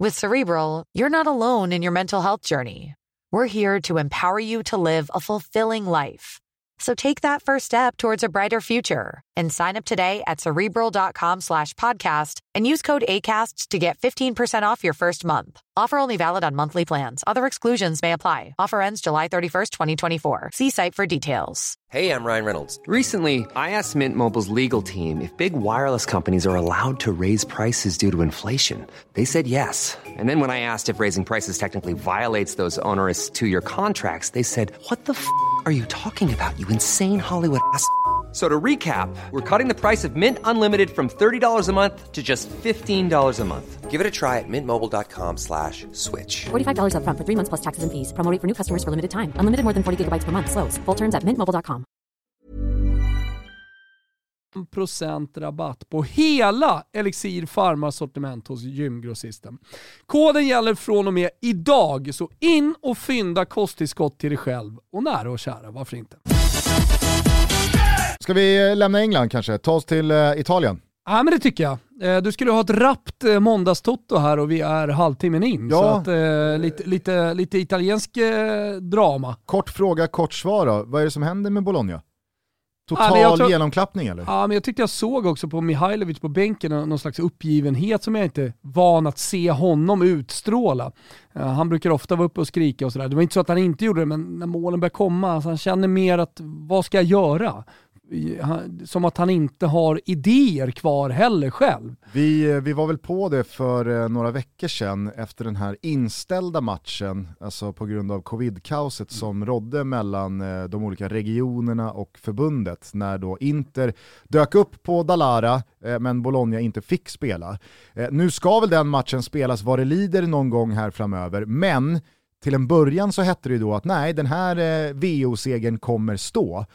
With Cerebral, you're not alone in your mental health journey. We're here to empower you to live a fulfilling life. So take that first step towards a brighter future and sign up today at cerebral.com slash podcast and use code ACAST to get 15% off your first month. Offer only valid on monthly plans. Other exclusions may apply. Offer ends July 31st, 2024. See site for details. Hey, I'm Ryan Reynolds. Recently, I asked Mint Mobile's legal team if big wireless companies are allowed to raise prices due to inflation. They said yes. And then when I asked if raising prices technically violates those onerous two year contracts, they said, What the f are you talking about, you insane Hollywood ass? So to recap, we're cutting the price of Mint Unlimited from $30 a month to just $15 a month. Give it a try at mintmobile.com slash switch. $45 upfront for three months plus taxes and fees. Promo for new customers for limited time. Unlimited more than 40 gigabytes per month. Slows. Full terms at mintmobile.com. procent rabatt på hela Elixir Pharma-sortiment hos gymgrossisten. Koden gäller från och med idag, så in och fynda kosttillskott till dig själv och nära och kära, varför inte? Ska vi eh, lämna England kanske? Ta oss till eh, Italien. Ja men det tycker jag. Eh, Du skulle ha ett rappt måndagstotto här och vi är halvtimmen in. Ja. Så att, eh, lite, lite, lite italiensk eh, drama. Kort fråga, kort svar då. Vad är det som händer med Bologna? Ja, Total jag tror- genomklappning eller? Ja, men jag tyckte jag såg också på Mihailovic på bänken nå- någon slags uppgivenhet som jag inte van att se honom utstråla. Han brukar ofta vara uppe och skrika och sådär. Det var inte så att han inte gjorde det, men när målen börjar komma, alltså han känner mer att vad ska jag göra? Som att han inte har idéer kvar heller själv. Vi, eh, vi var väl på det för eh, några veckor sedan efter den här inställda matchen, alltså på grund av covid-kaoset som rådde mellan eh, de olika regionerna och förbundet när då Inter dök upp på Dalara men Bologna inte fick spela. Nu ska väl den matchen spelas vad det lider någon gång här framöver, men till en början så hette det ju då att nej, den här eh, VO-segern kommer stå.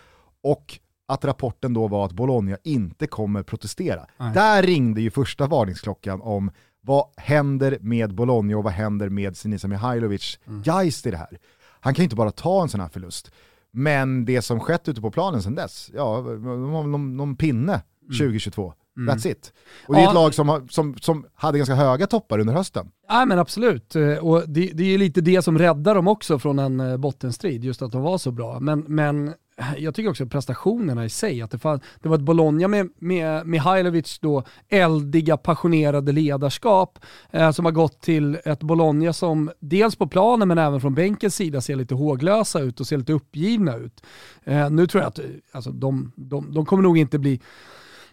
Och att rapporten då var att Bologna inte kommer protestera. Nej. Där ringde ju första varningsklockan om vad händer med Bologna och vad händer med Sinisa Mihailovic geist i det här. Han kan ju inte bara ta en sån här förlust. Men det som skett ute på planen sedan dess, ja, de har väl någon, någon pinne 2022. That's it. Och det är Ja. ett lag som, har, som, som hade ganska höga toppar under hösten. Ja men absolut, Eh, och det, det är ju lite det som räddar dem också från en eh, bottenstrid, just att de var så bra. Men, men jag tycker också prestationerna i sig, att det, fann, det var ett Bologna med, med Mihailovic då eldiga, passionerade ledarskap eh, som har gått till ett Bologna som dels på planen men även från bänkens sida ser lite håglösa ut och ser lite uppgivna ut. Eh, nu tror jag att alltså, de, de, de kommer nog inte bli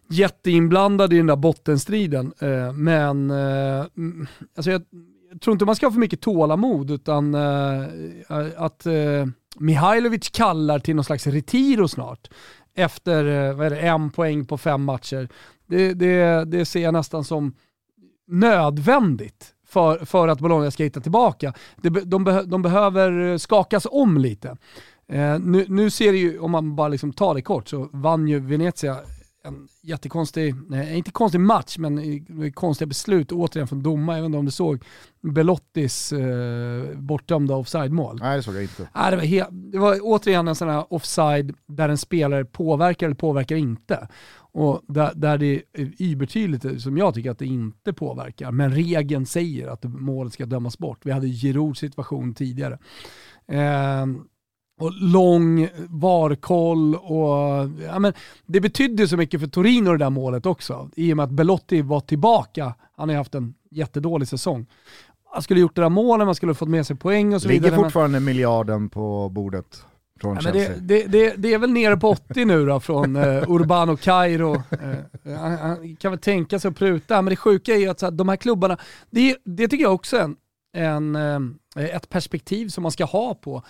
jätteinblandade i den där bottenstriden. Eh, men eh, mm, alltså jag tror inte man ska ha för mycket tålamod utan eh, eh, att eh, Mihailovic kallar till någon slags retiro snart. Efter eh, vad är det, en poäng på fem matcher. Det, det, det ser jag nästan som nödvändigt för, för att Bologna ska hitta tillbaka. De, de, de behöver eh, skakas om lite. Eh, nu, nu ser det ju, om man bara liksom tar det kort, så vann ju Venezia en jättekonstig, nej, inte konstig match, men eh, konstiga beslut återigen från domare. Jag vet inte om du såg Belottis eh, bortdömda offside-mål. Nej det såg jag inte. Nej, det, var det var återigen en sån här offside där en spelare påverkar eller påverkar inte. Och där, där det är übertydligt, som jag tycker att det inte påverkar, men regeln säger att målet ska dömas bort. Vi hade Giroud situation tidigare. Ehm, och lång VAR-koll och ja, men det betydde så mycket för Torino det där målet också. I och med att Belotti var tillbaka. Han har haft en jättedålig säsong. Han skulle gjort det där målet, man skulle ha fått med sig poäng och så Ligger vidare. men- fortfarande miljarden på bordet från Ja, men det, det, det, det är väl nere på 80 nu då från eh, Urbano Cairo. Eh, han, han kan väl tänka sig att pruta, men det sjuka är ju att så här, de här klubbarna, det, det tycker jag också är en, en, eh, ett perspektiv som man ska ha på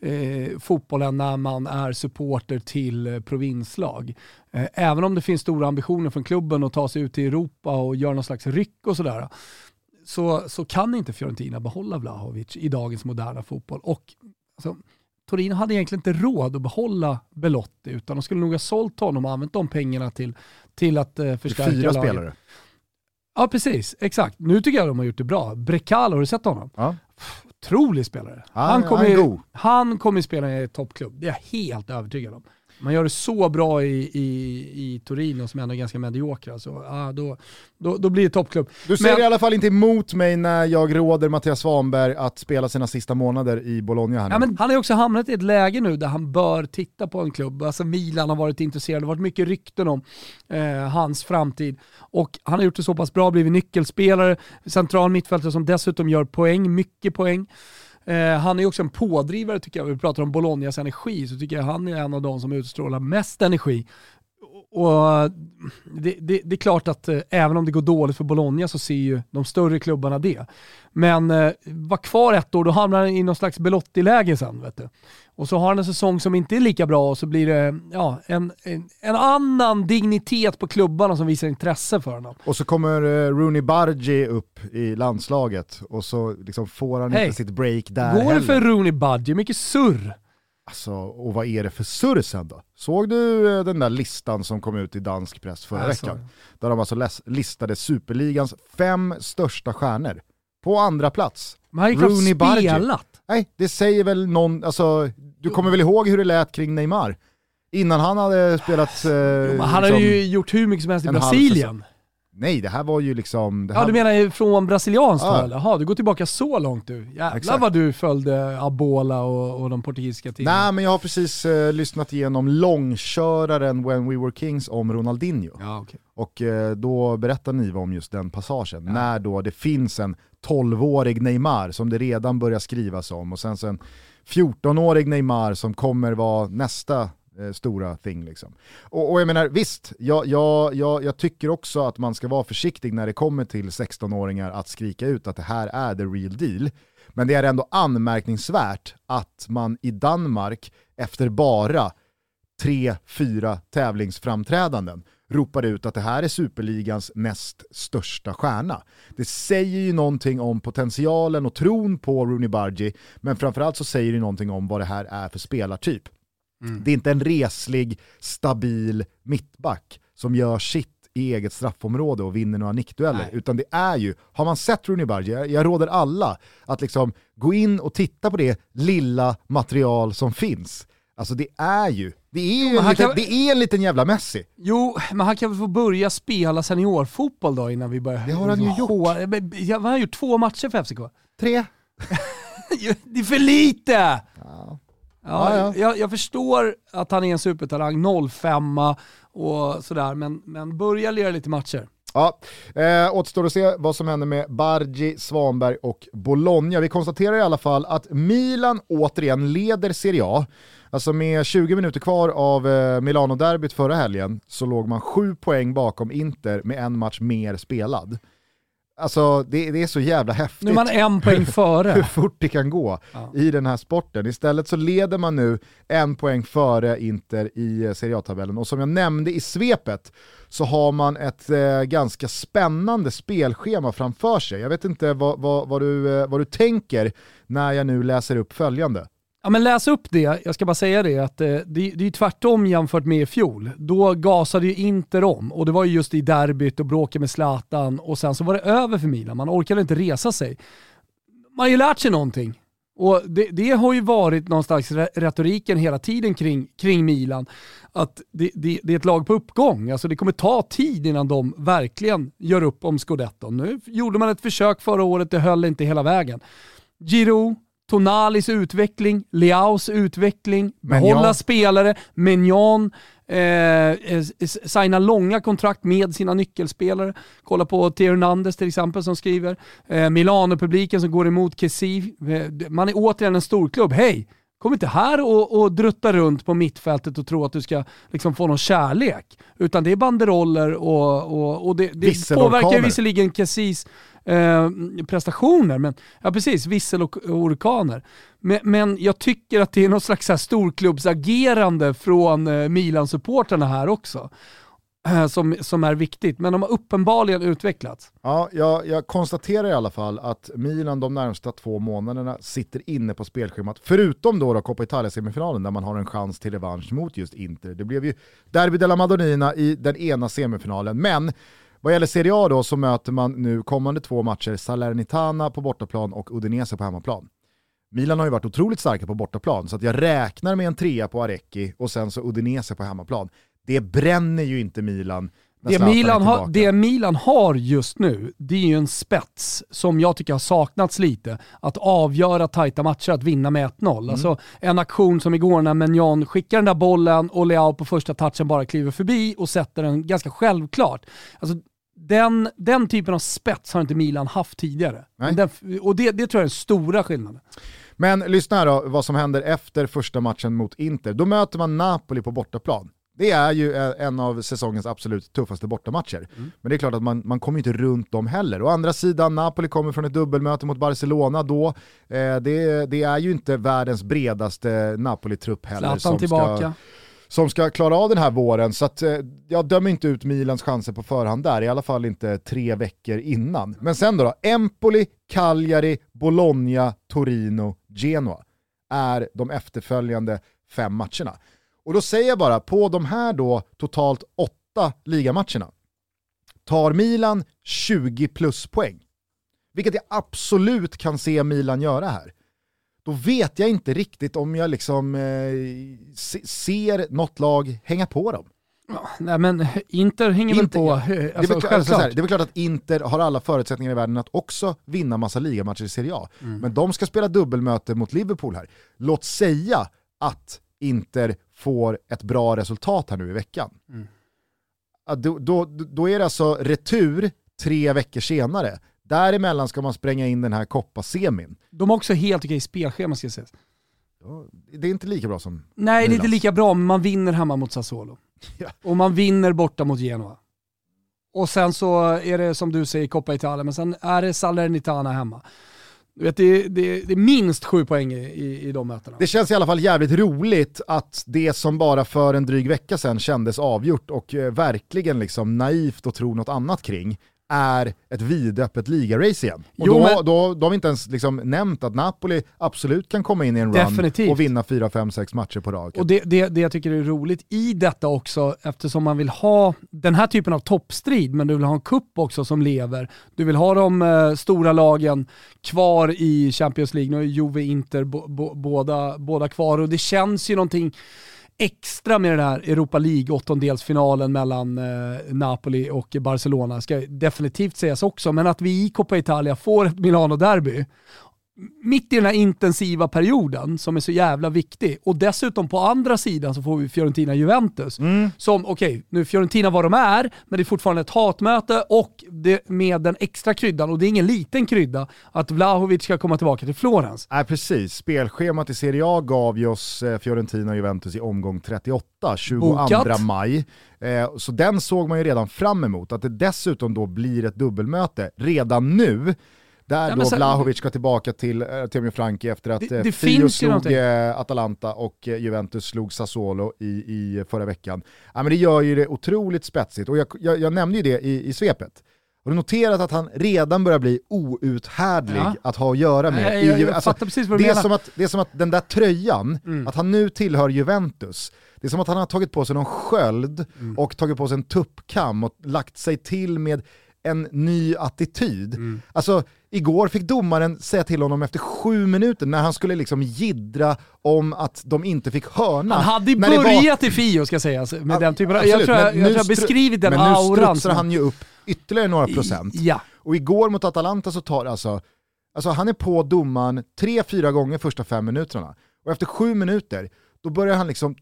eh, fotbollen när man är supporter till eh, provinslag. Eh, även om det finns stora ambitioner från klubben att ta sig ut i Europa och göra någon slags ryck och sådär, så, så kan inte Fiorentina behålla Vlahovic i dagens moderna fotboll. Och alltså, Torino hade egentligen inte råd att behålla Belotti utan de skulle nog ha sålt honom och använt de pengarna till, till att eh, förstärka fyra laget. spelare. Ja precis, exakt. Nu tycker jag de har gjort det bra. Brekalo, har du sett honom? Ja. Otrolig spelare. Han han kommer ju han kommer spela i toppklubb, det är jag helt övertygad om. Man gör det så bra i, i, i Torino som ändå är ganska mediokra, så ja, då, då, då blir det toppklubb. Du säger Men- i alla fall inte emot mig när jag råder Mattias Svanberg att spela sina sista månader i Bologna här nu. Ja, men han har ju också hamnat i ett läge nu där han bör titta på en klubb. Alltså Milan har varit intresserad, det har varit mycket rykten om eh, hans framtid. Och han har gjort det så pass bra, blivit nyckelspelare, central mittfältare som dessutom gör poäng, mycket poäng. Eh, han är ju också en pådrivare tycker jag, vi pratar om Bolognas energi, så tycker jag han är en av de som utstrålar mest energi. Och det, det, det är klart att eh, även om det går dåligt för Bologna så ser ju de större klubbarna det. Men eh, var kvar ett år, då hamnar han i någon slags Belotti-läge sen. Vet du. Och så har han en säsong som inte är lika bra och så blir det ja, en, en, en annan dignitet på klubbarna som visar intresse för honom. Och så kommer eh, Rooney Bargi upp i landslaget och så liksom får han Hej. inte sitt break där Går det heller. för Rooney Budgie? Mycket surr. Alltså, och vad är det för surr sen då? Såg du eh, den där listan som kom ut i dansk press förra såg veckan? Där de alltså listade superligans fem största stjärnor. På andra plats. Rooney Bargi. spelat. Nej, det säger väl någon, alltså, du kommer väl ihåg hur det lät kring Neymar? Innan han hade spelat... Eh, Men han har liksom- ju gjort hur mycket som helst i Brasilien. Nej, det här var ju liksom... Det Ja här, du menar från brasilianskt Ja. håll? Jaha, du går tillbaka så långt du. Jävlar Exakt. vad du följde Abola och, och de portugisiska tidningarna. Nej men jag har precis eh, lyssnat igenom långköraren When We Were Kings om Ronaldinho. Ja, okej. Och eh, då berättar Niva om just den passagen, när då det finns en 12-årig Neymar som det redan börjar skrivas om och sen så en 14-årig Neymar som kommer vara nästa eh, stora thing. Liksom. Och, och jag menar visst, jag, jag, jag, jag tycker också att man ska vara försiktig när det kommer till 16-åringar att skrika ut att det här är the real deal. Men det är ändå anmärkningsvärt att man i Danmark efter bara tre, fyra tävlingsframträdanden ropar ut att det här är superligans näst största stjärna. Det säger ju någonting om potentialen och tron på Rooney Bargi, men framförallt så säger det någonting om vad det här är för spelartyp. Det är inte en reslig, stabil mittback som gör sitt i eget straffområde och vinner några nickdueller, Nej. utan det är ju, har man sett Rooney Bargi, jag, jag råder alla att liksom gå in och titta på det lilla material som finns. Alltså det är ju, det är ju en, liten, kan- det är en liten jävla Messi. Jo, men han kan väl få börja spela seniorfotboll då innan vi börjar... Det har han ju gjort. Hår- Han har gjort två matcher för FCK. Tre. Det är för lite! Ja. Ja, ja. Jag, jag förstår att han är en supertalang, 05 och sådär, men, men börja lira lite matcher. Ja, eh, återstår att se vad som händer med Bargi, Svanberg och Bologna. Vi konstaterar i alla fall att Milan återigen leder Serie A. Alltså med 20 minuter kvar av eh, Milano-derbyt förra helgen så låg man sju poäng bakom Inter med en match mer spelad. Alltså det, det är så jävla häftigt Nu är man en poäng hur före. fort det kan gå Ja. i den här sporten. Istället så leder man nu en poäng före Inter i eh, Serie A-tabellen. Och som jag nämnde i svepet så har man ett eh, ganska spännande spelschema framför sig. Jag vet inte vad, vad, vad, du, eh, vad du tänker när jag nu läser upp följande. Ja men läs upp det, jag ska bara säga det att eh, det, det är tvärtom jämfört med i fjol. Då gasade ju Inter om och det var ju just i derbyt och bråket med Zlatan och sen så var det över för Milan, man orkade inte resa sig. Man har ju lärt sig någonting. Och det, det har ju varit någon slags retoriken hela tiden kring, kring Milan. Att det, det, det är ett lag på uppgång. Alltså det kommer ta tid innan de verkligen gör upp om scudetton. Nu gjorde man ett försök förra året, det höll inte hela vägen. Giroud, Tonalis utveckling, Leaus utveckling, behålla spelare, Mignon, eh, eh, signa långa kontrakt med sina nyckelspelare. Kolla på Theo Hernandez till exempel som skriver. Eh, Milano-publiken som går emot Kessi. Eh, man är återigen en storklubb. Hej! Kom inte här och, och drutta runt på mittfältet och tro att du ska liksom få någon kärlek. Utan det är banderoller och, och, och det, det påverkar visserligen Kessis eh, prestationer, men ja precis, vissel och orkaner. Men, men jag tycker att det är något slags här storklubbsagerande från eh, Milan-supporterna här också. Eh, som, som är viktigt, men de har uppenbarligen utvecklats. Ja, jag, jag konstaterar i alla fall att Milan de närmsta två månaderna sitter inne på spelschemat, förutom då, då Coppa Italia-semifinalen där man har en chans till revansch mot just Inter. Det blev ju Derby della Madonnina i den ena semifinalen, men vad gäller Serie A då så möter man nu kommande två matcher Salernitana på bortaplan och Udinese på hemmaplan. Milan har ju varit otroligt starka på bortaplan, så att jag räknar med en trea på Arecchi och sen så Udinese på hemmaplan. Det bränner ju inte Milan Det Milan, har, tillbaka. det Milan har just nu, det är ju en spets som jag tycker har saknats lite. Att avgöra tajta matcher, att vinna med 1-0. Mm. Alltså en aktion som igår när Menjon skickar den där bollen och Leao på första touchen bara kliver förbi och sätter den ganska självklart. Alltså, den, den typen av spets har inte Milan haft tidigare. Den, och det, det tror jag är den stora skillnaden. Men lyssna här då, vad som händer efter första matchen mot Inter. Då möter man Napoli på bortaplan. Det är ju eh, en av säsongens absolut tuffaste bortamatcher. Men det är klart att man, man kommer inte runt dem heller. Å andra sidan, Napoli kommer från ett dubbelmöte mot Barcelona då. Eh, det, det är ju inte världens bredaste Napoli-trupp heller Zlatan tillbaka. ska, som ska klara av den här våren. Så att, eh, jag dömer inte ut Milans chanser på förhand där, i alla fall inte tre veckor innan. Men sen då, då Empoli, Cagliari, Bologna, Torino, Genoa är de efterföljande fem matcherna. Och då säger jag bara, på de här då totalt åtta ligamatcherna tar Milan 20 plus poäng, vilket jag absolut kan se Milan göra här, då vet jag inte riktigt om jag liksom eh, se, ser något lag hänga på dem. Nej men Inter hänger Inte- väl på, ja. alltså, det, är väl, klart- alltså, så självklart. här, det är väl klart att Inter har alla förutsättningar i världen att också vinna massa ligamatcher i Serie A. Mm. Men de ska spela dubbelmöte mot Liverpool här. Låt säga att Inter får ett bra resultat här nu i veckan. Mm. Ja, då, då, då är det alltså retur tre veckor senare. Däremellan ska man spränga in den här Coppa-semin. De har också helt okej spelschema ska sägas. Det är inte lika bra som Nej, det är inte Milan. lika bra, men man vinner hemma mot Sassuolo. Ja. Och man vinner borta mot Genoa. Och sen så är det som du säger Coppa Italia, men sen är det Salernitana hemma. Du vet, det, det, det är minst sju poäng i, i, i de mötena. Det känns i alla fall jävligt roligt att det som bara för en dryg vecka sedan kändes avgjort och eh, verkligen liksom naivt att tro något annat kring är ett vidöppet ligarace igen. Och Jo, då, men- då, då har vi inte ens liksom nämnt att Napoli absolut kan komma in i en run Definitivt. och vinna 4, 5, 6 matcher på raken. Och det, det, det jag tycker är roligt i detta också, eftersom man vill ha den här typen av toppstrid, men du vill ha en kupp också som lever. Du vill ha de eh, stora lagen kvar i Champions League. Nu är Juve Inter bo, bo, båda, båda kvar och det känns ju någonting extra med den här Europa League åttondelsfinalen mellan eh, Napoli och Barcelona ska definitivt sägas också, men att vi i Coppa Italia får ett Milano-derby mitt i den här intensiva perioden som är så jävla viktig. Och dessutom på andra sidan så får vi Fiorentina-Juventus. Som, okej, nu är Fiorentina vad de är, men det är fortfarande ett hatmöte och det, med den extra kryddan, och det är ingen liten krydda, att Vlahovic ska komma tillbaka till Florens. Nej precis, spelschemat i Serie A gav ju oss eh, Fiorentina och Juventus i omgång 38, 22 Bokat. maj. Eh, så den såg man ju redan fram emot, att det dessutom då blir ett dubbelmöte redan nu, där men då Vlahovic ska tillbaka till eh, Teemu Franki efter att Det- eh, det Fio slog eh, Atalanta och eh, Juventus slog Sassuolo i, i förra veckan. Ja, men det gör ju det otroligt spetsigt, och jag, jag, jag nämnde ju det i, i svepet. Har du noterat att han redan börjar bli outhärdlig Ja. att ha att göra med? Nej, jag- jag fattar precis vad du det, är som att, det är som att den där tröjan, Mm. att han nu tillhör Juventus, det är som att han har tagit på sig någon sköld Mm. och tagit på sig en tuppkam och lagt sig till med en ny attityd. Mm. Alltså, igår fick domaren säga till honom efter sju minuter när han skulle liksom jiddra om att de inte fick hörna. Han hade ju det var- börjat i Fio ska sägas, med den typen av, jag tror jag, men jag, tror jag beskrivit den men auran. nu strutsar han ju upp ytterligare några procent. Ja. Och igår mot Atalanta så tar alltså, alltså han är på domaren tre, fyra gånger första fem minuterna. Och efter sju minuter, då börjar han liksom,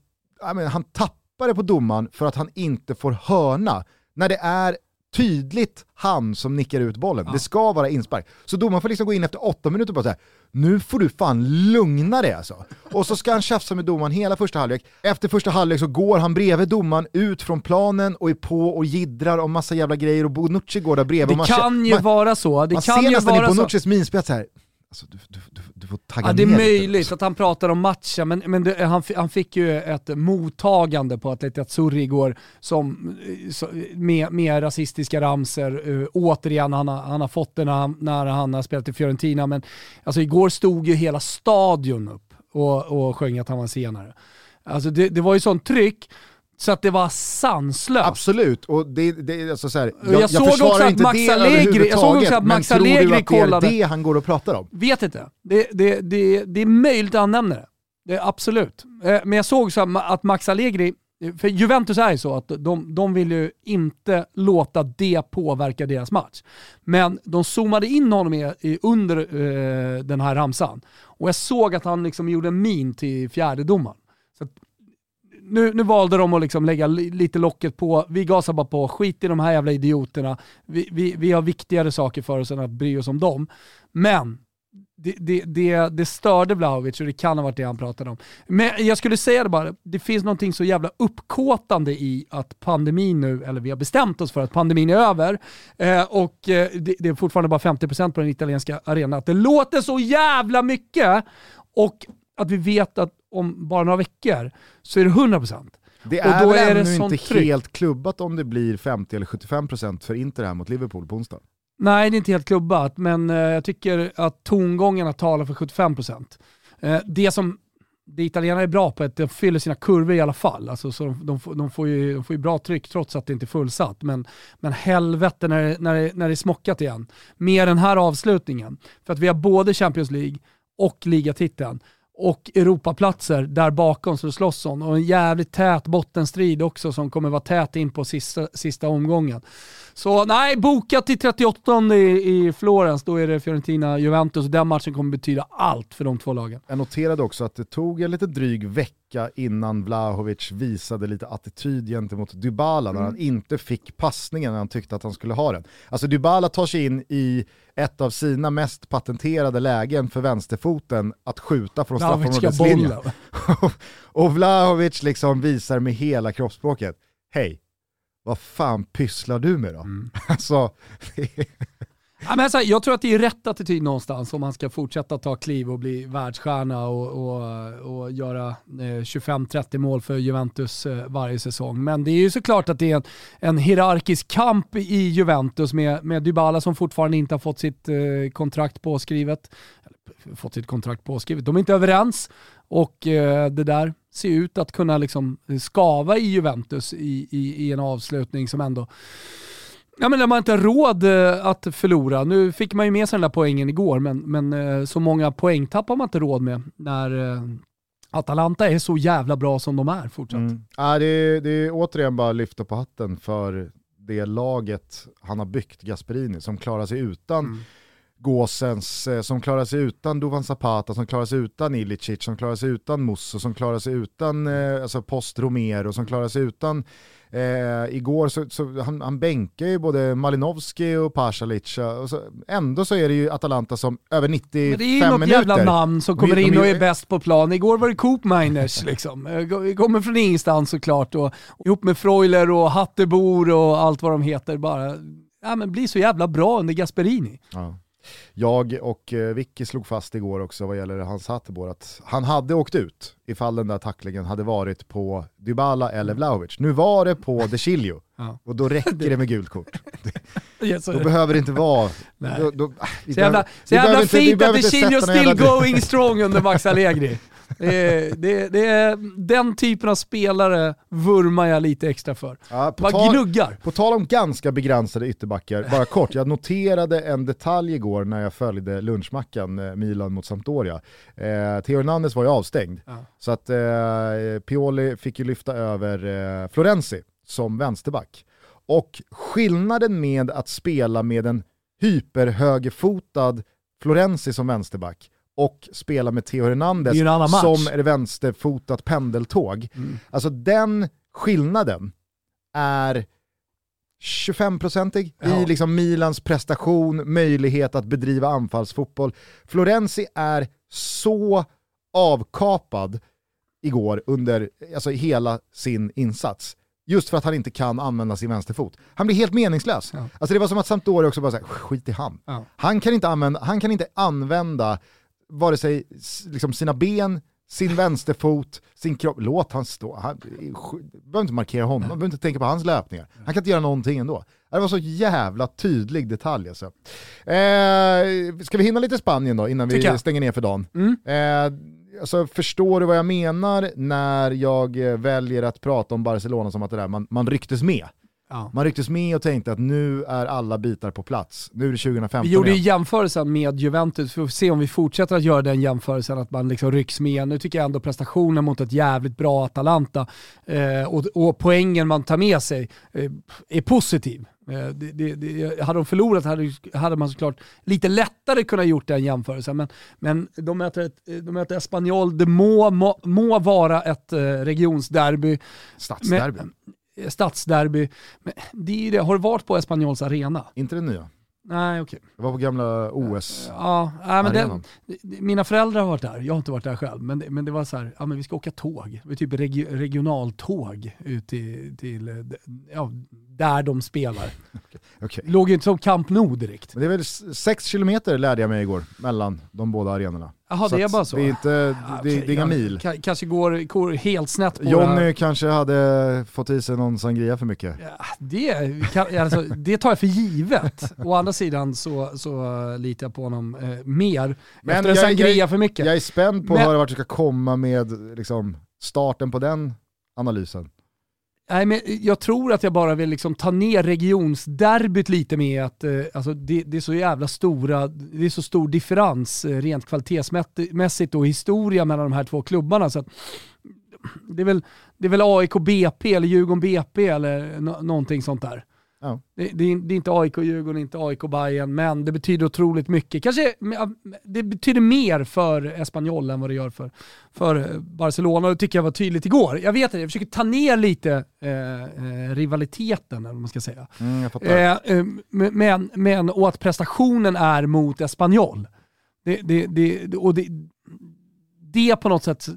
menar, han tappar det på domaren för att han inte får hörna. När det är tydligt han som nickar ut bollen. Det ska vara inspark. Så domaren får liksom gå in efter åtta minuter och bara säga nu får du fan lugna dig alltså. Och så ska han tjafsa med domaren hela första halvlek. Efter första halvlek så går han bredvid domaren ut från planen och är på och jiddrar om massa jävla grejer och Bonucci går där bredvid. Det man kan ju man, vara så. Det man kan ser ju nästan i vara så. Bonuccis minspel så här. Alltså, du, du, du, du får tagga Ja, det är ner lite. möjligt att han pratar om matchen, men, men det, han, han fick ju ett mottagande på Atleti Azzurri igår som, eh, med, med rasistiska ramser. Uh, återigen, han har, han har fått det när han, när han har spelat i Fiorentina, men alltså, igår stod ju hela stadion upp och, och sjöng att han var senare. Alltså det, det var ju sånt tryck. Så att det var sanslöst. Absolut, och det, det, alltså så här, Jag jag, jag, såg också försvarar att inte Max det Allegri- jag såg också att Max men tror du Allegri att det är kollade- det han går och pratar om? Vet inte. Det, det, det, det är möjligt att han nämner det. det absolut. Eh, Men jag såg så att- att Max Allegri, för Juventus är ju så att de, de vill ju inte låta det påverka deras match. Men de zoomade in honom i, i, under eh, den här ramsan. Och jag såg att han liksom gjorde en min till fjärdedomaren. Nu, nu valde de att liksom lägga lite locket på, vi gasar bara på, skit i de här jävla idioterna. Vi, vi, vi har viktigare saker för oss än att bry oss om dem. Men det, det, det, det störde Vlahovic och det kan ha varit det han pratade om. Men jag skulle säga det bara, det finns någonting så jävla uppkåtande i att pandemin nu, eller vi har bestämt oss för att pandemin är över eh, och eh, det, det är fortfarande bara 50% på den italienska arenan. Att det låter så jävla mycket och att vi vet att om bara några veckor så är det 100%. Det Och är då väl är det ännu inte tryck. helt klubbat om det blir 50 eller 75% för Inter här mot Liverpool på onsdag. Nej, det är inte helt klubbat, men eh, jag tycker att tongångarna talar för 75%. Eh, det som det italienare är bra på är att de fyller sina kurvor i alla fall. Alltså, så de, de, får- de, får ju, de får ju bra tryck trots att det inte är fullsatt. Men, men helvete när det, när, det, när det är smockat igen. Med den här avslutningen. För att vi har både Champions League och ligatiteln och Europaplatser där bakom så slåss om. Och en jävligt tät bottenstrid också som kommer vara tät in på sista, sista omgången. Så nej, boka till 38 i, i Florens, då är det Fiorentina-Juventus. Den matchen kommer betyda allt för de två lagen. Jag noterade också att det tog en lite dryg vecka innan Vlahovic visade lite attityd gentemot Dybala när han inte fick passningen när han tyckte att han skulle ha den. Alltså Dybala tar sig in i ett av sina mest patenterade lägen för vänsterfoten att skjuta från straffområdeslinjen. och Vlahovic liksom visar med hela kroppsspråket, hej, vad fan pysslar du med då? Mm. Alltså, Ja, men så här, jag tror att det är rätt attityd någonstans om man ska fortsätta ta kliv och bli världsstjärna och, och, och göra eh, 25-30 mål för Juventus eh, varje säsong. Men det är ju såklart att det är en, en hierarkisk kamp i Juventus med, med Dybala som fortfarande inte har fått sitt eh, kontrakt påskrivet. Eller, fått sitt kontrakt påskrivet. De är inte överens och eh, det där ser ut att kunna liksom skava i Juventus i, i, i en avslutning som ändå Ja men de har inte råd eh, att förlora. Nu fick man ju med sig den där poängen igår, men, men eh, så många poängtapp har man inte råd med när eh, Atalanta är så jävla bra som de är fortsatt. Mm. Ja, det, är, det är återigen bara att lyfta på hatten för det laget han har byggt, Gasperini, som klarar sig utan Mm. Gåsens, eh, som klarar sig utan Duvan Zapata, som klarar sig utan Ilicic, som klarar sig utan Musso, som klarar sig utan eh, alltså Post Romero, som klarar sig utan Eh, igår så, så han, han bänkar ju både Malinovski och Pasalic. Och så, ändå så är det ju Atalanta som över 95 Men det är ju något minuter. jävla namn som kommer in och är bäst på plan. Igår var det Coop Miners liksom. Eh, Kommer från ingenstans såklart och ihop med Freuler och Hattebor och allt vad de heter. Bara, ja men blir så jävla bra under Gasperini. Ja. Jag och eh, Vicky slog fast igår också vad gäller hans Hattebor att han hade åkt ut ifall den där tacklingen hade varit på Dybala eller Vlahovic. Nu var det på De Ja. och då räcker det med gult kort. Så- Då behöver det inte vara... Då, då, Så jävla, så jävla fint att inte Chilio still going strong under Max Allegri. Det är, det, det är den typen av spelare vurmar jag lite extra för. Ja, Bara tal, gnuggar. på tal om ganska begränsade ytterbackar, bara kort, jag noterade en detalj igår när jag följde lunchmackan eh, Milan mot Sampdoria. Eh, Theo Hernandez var ju avstängd, Ja. så att eh, Pioli fick ju lyfta över eh, Florenzi som vänsterback. Och skillnaden med att spela med en hyperhögerfotad Florenzi som vänsterback och spela med Theo Hernandez är som ett vänsterfotat pendeltåg. Mm. Alltså den skillnaden är 25-procentig Ja. i liksom Milans prestation, möjlighet att bedriva anfallsfotboll. Florenzi är så avkapad igår under alltså, hela sin insats. Just för att han inte kan använda sin vänsterfot. Han blir helt meningslös. Ja. Alltså det var som att Sampdoria också bara såhär, skit i han. Ja. Han, kan inte använda, han kan inte använda vare sig liksom sina ben, sin vänsterfot, sin kropp. Låt han stå. Han behöver inte markera honom, man behöver inte tänka på hans löpningar. Han kan inte göra någonting ändå. Det var så jävla tydlig detalj alltså. Eh, ska vi hinna lite Spanien då innan vi stänger ner för dagen? Mm. Eh, alltså, förstår du vad jag menar när jag eh, väljer att prata om Barcelona som att det där, man, man rycktes med? Ja. Man rycktes med och tänkte att nu är alla bitar på plats. Nu är det 2015 Vi gjorde ju jämförelsen med Juventus, vi får se om vi fortsätter att göra den jämförelsen, att man liksom rycks med. Nu tycker jag ändå prestationen mot ett jävligt bra Atalanta eh, och, och poängen man tar med sig eh, är positiv. Eh, det, det, det, hade de förlorat hade, hade man såklart lite lättare kunnat gjort den jämförelsen, men, men de, möter ett, de möter Espanyol, det må, må, må vara ett eh, regionsderby. Stadsderby. Men- eh, Stadsderby. Men det är ju det. Har du varit på Espanyols arena? Inte den nya. Nej, okej. Det var på gamla OS. Ja, nej, men den, mina föräldrar har varit där, jag har inte varit där själv, men det, men det var så här, ja men vi ska åka tåg, det var typ regi, regionaltåg ut till, till eh, ja, där de spelar. Okej. Låg ju inte som Camp Nou direkt. Men det är väl s- sex kilometer lärde jag mig igår mellan de båda arenorna. Jaha, det är bara så? Det är, inte, det, Ah, det är okej, inga ja, mil. ka- Kanske går, går helt snett på Jonny kanske hade fått i sig någon sangria för mycket. Det, kan, alltså, det tar jag för givet. Å andra sidan så, så litar jag på honom eh, mer Men efter en jag- sangria jag- för mycket. Jag är spänd på Men- att höra vart du ska komma med liksom, starten på den analysen. Nej, men jag tror att jag bara vill liksom ta ner regionsderbyt lite med att eh, alltså det, det är så jävla stora, det är så stor differens eh, rent kvalitetsmässigt och historia mellan de här två klubbarna. Så att, det, är väl, det är väl AIK BP eller Djurgården BP eller no någonting sånt där. Ja. Det, det, är, det är inte AIK Djurgården, inte AIK Bayern men det betyder otroligt mycket. Kanske det betyder mer för Espanyol än vad det gör för, för eh, Barcelona. Det tycker jag var tydligt igår. Jag vet att jag försöker ta ner lite eh, eh, rivaliteten, eller vad man ska säga. Mm. Eh, eh, men, men, och att prestationen är mot Espanyol. Det, det, det, och det, det på något sätt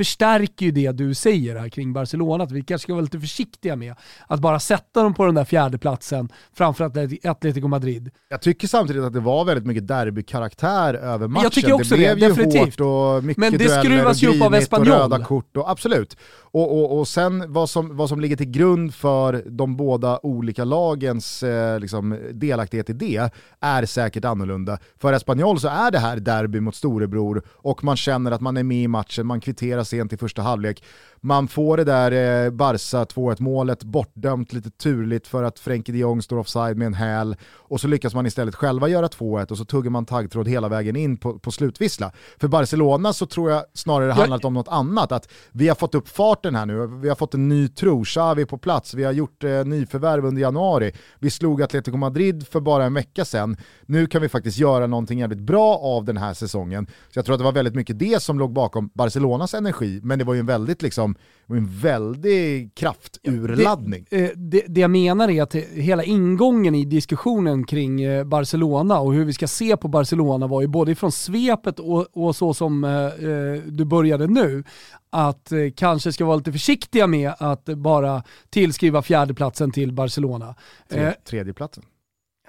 förstärker ju det du säger här kring Barcelona, att vi kanske ska vara lite försiktiga med att bara sätta dem på den där fjärde platsen framför Atlet- Atletico Madrid. Jag tycker samtidigt att det var väldigt mycket derbykaraktär över matchen. Jag tycker också det det, blev ju definitivt. hårt och mycket Men det skruvas ju och upp av och Espanyol. röda kort. Och, absolut. Och, och, och sen vad som, vad som ligger till grund för de båda olika lagens eh, liksom, delaktighet i det är säkert annorlunda. För Espanyol så är det här derby mot storebror och man känner att man är med i matchen, man kvitterar sent i första halvlek. Man får det där eh, Barca 2-1 målet bortdömt lite turligt för att Frenkie de Jong står offside med en häl. Och så lyckas man istället själva göra 2-1 och så tuggar man taggtråd hela vägen in på, på slutvissla. För Barcelona så tror jag snarare det handlat om något annat, att vi har fått upp farten här nu, vi har fått en ny tro, Xavi är på plats, vi har gjort eh, nyförvärv under januari, vi slog Atletico Madrid för bara en vecka sedan, nu kan vi faktiskt göra någonting jävligt bra av den här säsongen. Så jag tror att det var väldigt mycket det som låg bakom Barcelonas energi, men det var ju en väldigt liksom, var en väldig krafturladdning. Det, eh, det, det jag menar är att hela ingången i diskussionen kring eh, Barcelona och hur vi ska se på Barcelona var ju både från svepet och, och så som eh, eh, du började nu, att eh, kanske ska vara lite försiktiga med att bara tillskriva fjärdeplatsen till Barcelona. Tre, tredjeplatsen.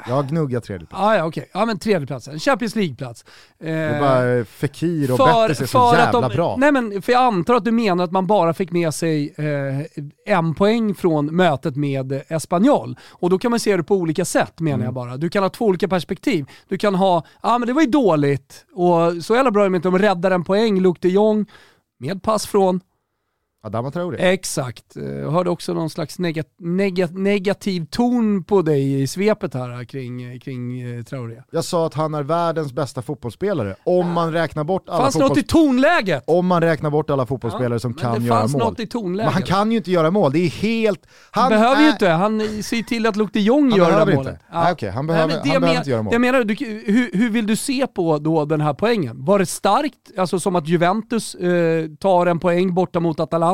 Jag gnuggar tredjeplatsen. Ah, ja, okej. Ja, men tredjeplatsen. Champions League-plats. Eh, Det är bara eh, Fekir och Betis är så jävla bra. Nej men, för jag antar att du menar att man bara fick med sig eh, en poäng från mötet med Espanyol. Och då kan man se det på olika sätt menar Mm. jag bara. Du kan ha två olika perspektiv. Du kan ha, ja ah, men det var ju dåligt och så jävla bra är det inte, de räddar en poäng, Luc de Jong, med pass från Adama Traoré. Exakt. Jag hörde också någon slags negat, negat, negativ ton på dig i svepet här kring, kring eh, Traoré. Jag sa att han är världens bästa fotbollsspelare. Om man räknar bort alla, Fanns något i fotbolls... tonläget? om man räknar bort alla fotbollsspelare som Men kan göra mål. något i tonläget. Men han kan ju inte göra mål, det är helt... Han, Han, behöver är... ju inte, han ser till att Luc de Jong gör det där inte. målet. Nej, okej, han behöver- men han behöver men- inte göra mål. det Jag menar, du, hur, hur vill du se på då den här poängen? Var det starkt, alltså som att Juventus eh, tar en poäng borta mot Atalanta,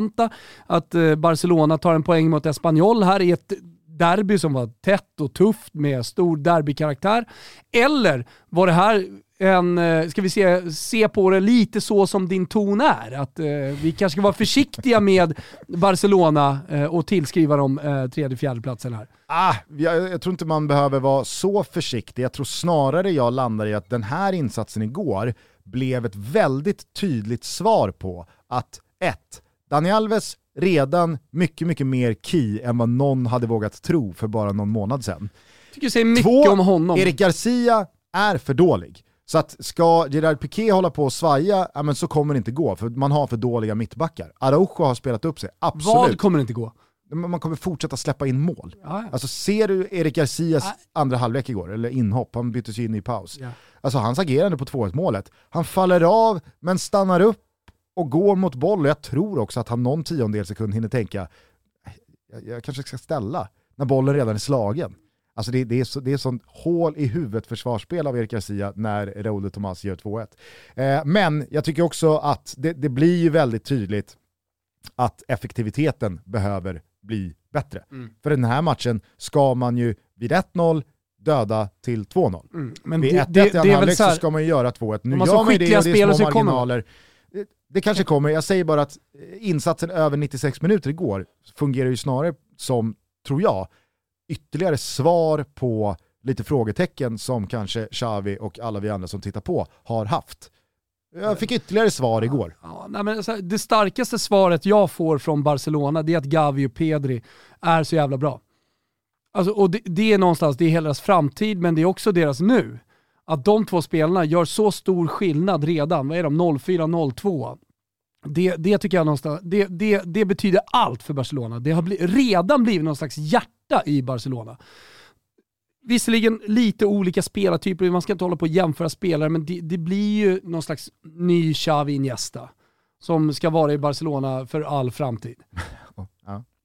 att eh, Barcelona tar en poäng mot Espanyol här i ett derby som var tätt och tufft med stor derbykaraktär? Eller var det här en, eh, ska vi se, se på det lite så som din ton är? Att eh, vi kanske ska vara försiktiga med Barcelona eh, och tillskriva dem eh, tredje, fjärde platsen här. Ah, jag, jag tror inte man behöver vara så försiktig, jag tror snarare jag landar i att den här insatsen igår blev ett väldigt tydligt svar på att ett, Dani Alves redan mycket, mycket mer key än vad någon hade vågat tro för bara någon månad sedan. tycker säger mycket Två, om honom. Erik Garcia är för dålig. Så att ska Gerard Piqué hålla på och svaja, ja, men så kommer det inte gå, för man har för dåliga mittbackar. Araujo har spelat upp sig, absolut. Vad kommer inte gå? Man kommer fortsätta släppa in mål. Ja, ja. Alltså ser du Erik Garcias Nej. andra halvlek igår, eller inhopp, han byttes ju in i paus. Ja. Alltså hans agerande på 2-1 målet, han faller av men stannar upp och går mot boll och jag tror också att han någon tiondel sekund hinner tänka, jag, jag kanske ska ställa, när bollen redan är slagen. Alltså det, det är så, det är sånt hål i huvudet försvarsspel av Erik Garcia när Raúl Tomas gör 2-1. Eh, men jag tycker också att det, det blir ju väldigt tydligt att effektiviteten behöver bli bättre. Mm. För den här matchen ska man ju vid 1-0 döda till 2-0. Mm. Men Vid det, 1-1 det, i andra så ska man ju göra 2-1. Nu gör man ju det och det är små så kommer marginaler. Det, kanske kommer, jag säger bara att eh, insatsen över 96 minuter igår fungerar ju snarare som, tror jag, ytterligare svar på lite frågetecken som kanske Xavi och alla vi andra som tittar på har haft. Jag fick ytterligare svar igår. Ja, nej, men det starkaste svaret jag får från Barcelona det är att Gavi och Pedri är så jävla bra. Alltså, och det, det är någonstans, det är hela deras framtid men det är också deras nu. Att de två spelarna gör så stor skillnad redan, vad är de, 04-02. Det, det tycker jag någonstans, det, det, det betyder allt för Barcelona. Det har bli, redan blivit någon slags hjärta i Barcelona. Visserligen lite olika spelartyper, man ska inte hålla på och jämföra spelare, men det, det blir ju någon slags ny Xavi Iniesta som ska vara i Barcelona för all framtid.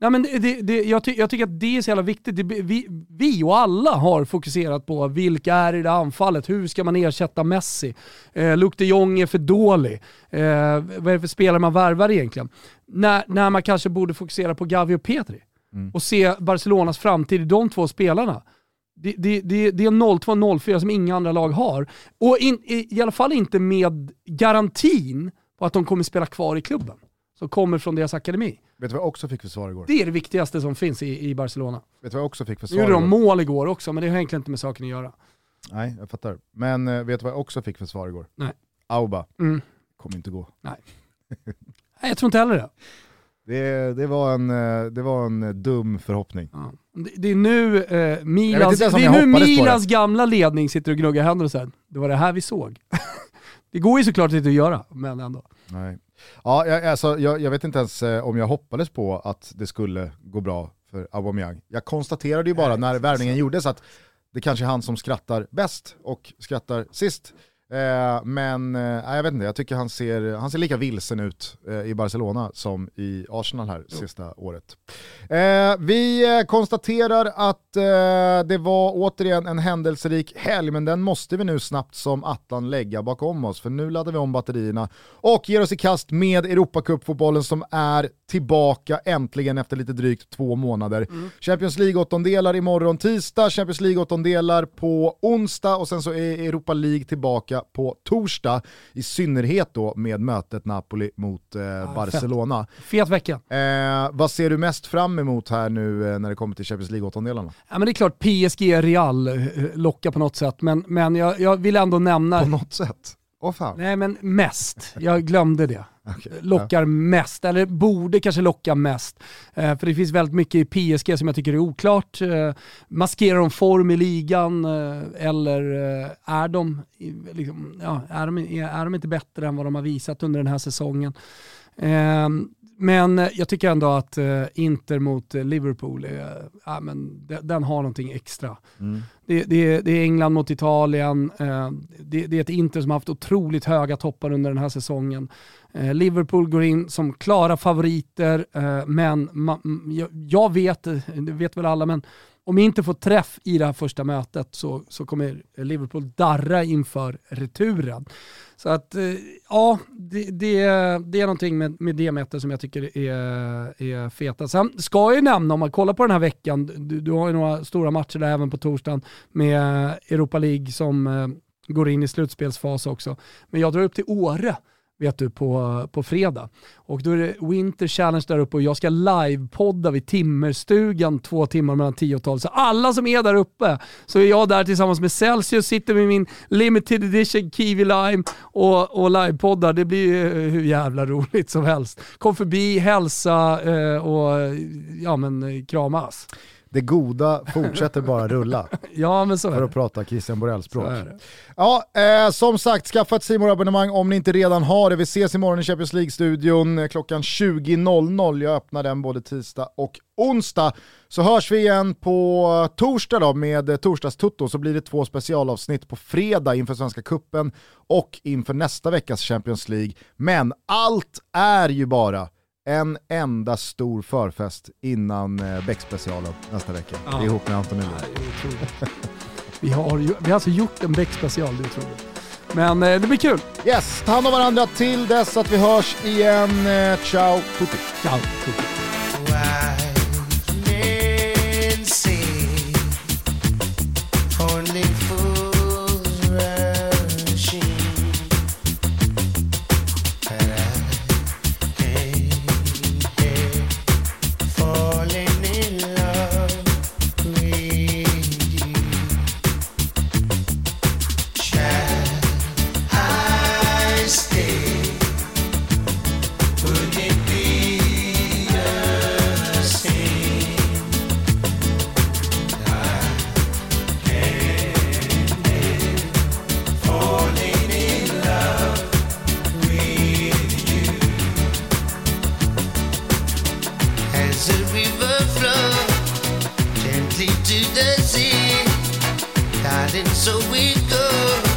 Ja. Nej, men det, det, jag, ty, jag tycker att det är så jävla viktigt. Det, vi, vi och alla har fokuserat på vilka är i det anfallet, hur ska man ersätta Messi? Eh, Luke de Jong är för dålig. Eh, vad är det för spelare man värvar egentligen? När, när man kanske borde fokusera på Gavi och Petri Mm. och se Barcelonas framtid i de två spelarna. Det, det, det, det är en 0-2-0-4 som inga andra lag har. Och in, i, i alla fall inte med garantin på att de kommer spela kvar i klubben. Som kommer från deras akademi. Vet du vad jag också fick för svar igår? Det är det viktigaste som finns i, i Barcelona. Vet du vad jag också fick för Nu svar gjorde de mål igår också, men det har egentligen inte med saken att göra. Nej, jag fattar. Men eh, vet du vad jag också fick för svar igår? Nej. Auba. Mm. Kommer inte gå. Nej, jag tror inte heller det. Det, det, var en, eh, det var en eh, dum förhoppning. Ja. Det, det är nu, eh, Milans, det är nu Milans gamla ledning sitter och gnuggar händer och säger det var det här vi såg. det går ju såklart inte att göra, men ändå. Nej. Ja, jag, alltså, jag, jag vet inte ens eh, om jag hoppades på att det skulle gå bra för Aubameyang. Jag konstaterade ju bara när värvningen gjordes att det kanske är han som skrattar bäst och skrattar sist. Eh, men eh, jag vet inte, jag tycker han ser, han ser lika vilsen ut eh, i Barcelona som i Arsenal här sista året. Eh, vi eh, konstaterar att det var återigen en händelserik helg, men den måste vi nu snabbt som attan lägga bakom oss, för nu laddar vi om batterierna och ger oss i kast med Europacupfotbollen som är tillbaka äntligen efter lite drygt två månader. Champions League-åttondelar imorgon tisdag, Champions League-åttondelar på onsdag och sen så är Europa League tillbaka på torsdag, i synnerhet då med mötet Napoli mot eh, Barcelona. Fet vecka. Eh, vad ser du mest fram emot här nu eh, när det kommer till Champions League-åttondelarna? Ja, men det är klart PSG Real eh, lockar på något sätt, men, men jag, jag vill ändå nämna... På något sätt? Åh fan. Nej men mest, jag glömde det okay. Lockar mest, eller borde kanske locka mest. Eh, för det finns väldigt mycket i PSG som jag tycker är oklart. Eh, maskerar de form i ligan eh, eller eh, är, de, liksom, ja, är, de, är, är de inte bättre än vad de har visat under den här säsongen? Ehm, men eh, jag tycker ändå att eh, Inter mot eh, Liverpool, är, ja, men de- den har någonting extra. Mm. Det, det, det är England mot Italien, det, det är ett Inter som har haft otroligt höga toppar under den här säsongen. Liverpool går in som klara favoriter, men ma, m- jag, vet, det vet väl alla, men om Inter får träff i det här första mötet så, så kommer Liverpool darra inför returen. Så att, eh, ja, det, det, det är någonting med, med det mötet som jag tycker är, är feta. Sen ska jag ju nämna, om man kollar på den här veckan, du, du har ju några stora matcher där även på torsdagen med Europa League som eh, går in i slutspelsfas också. Men jag drar upp till Åre vet du, på, på fredag. Och då är det Winter Challenge där uppe och jag ska livepodda vid Timmerstugan två timmar mellan 10 och 12. Så alla som är där uppe, så är jag där tillsammans med Celsius, sitter med min limited edition Kiwi Lime och, och livepoddar. Det blir ju hur jävla roligt som helst. Kom förbi, hälsa eh, och ja, men, kramas det goda fortsätter bara rulla. Ja men så är För att prata Christian Borell-språk. Ja, eh, som sagt, skaffa ett simor abonnemang om ni inte redan har det. Vi ses imorgon i Champions League-studion eh, klockan 20.00. Jag öppnar den både tisdag och onsdag. Så hörs vi igen på torsdag då med eh, torsdagstutto så blir det två specialavsnitt på fredag inför Svenska Kuppen och inför nästa veckas Champions League. Men allt är ju bara enda stor förfest innan eh, Beck-specialen nästa vecka. Ja. Ihop med Anton Elin. Vi har, vi har alltså gjort en Beck-special, det är otroligt. Men eh, det blir kul. Yes, ta hand om varandra till dess att vi hörs igen. Eh, Ciao tutti! Ciao. Men as a river flows gently to the sea, darling. So it goes.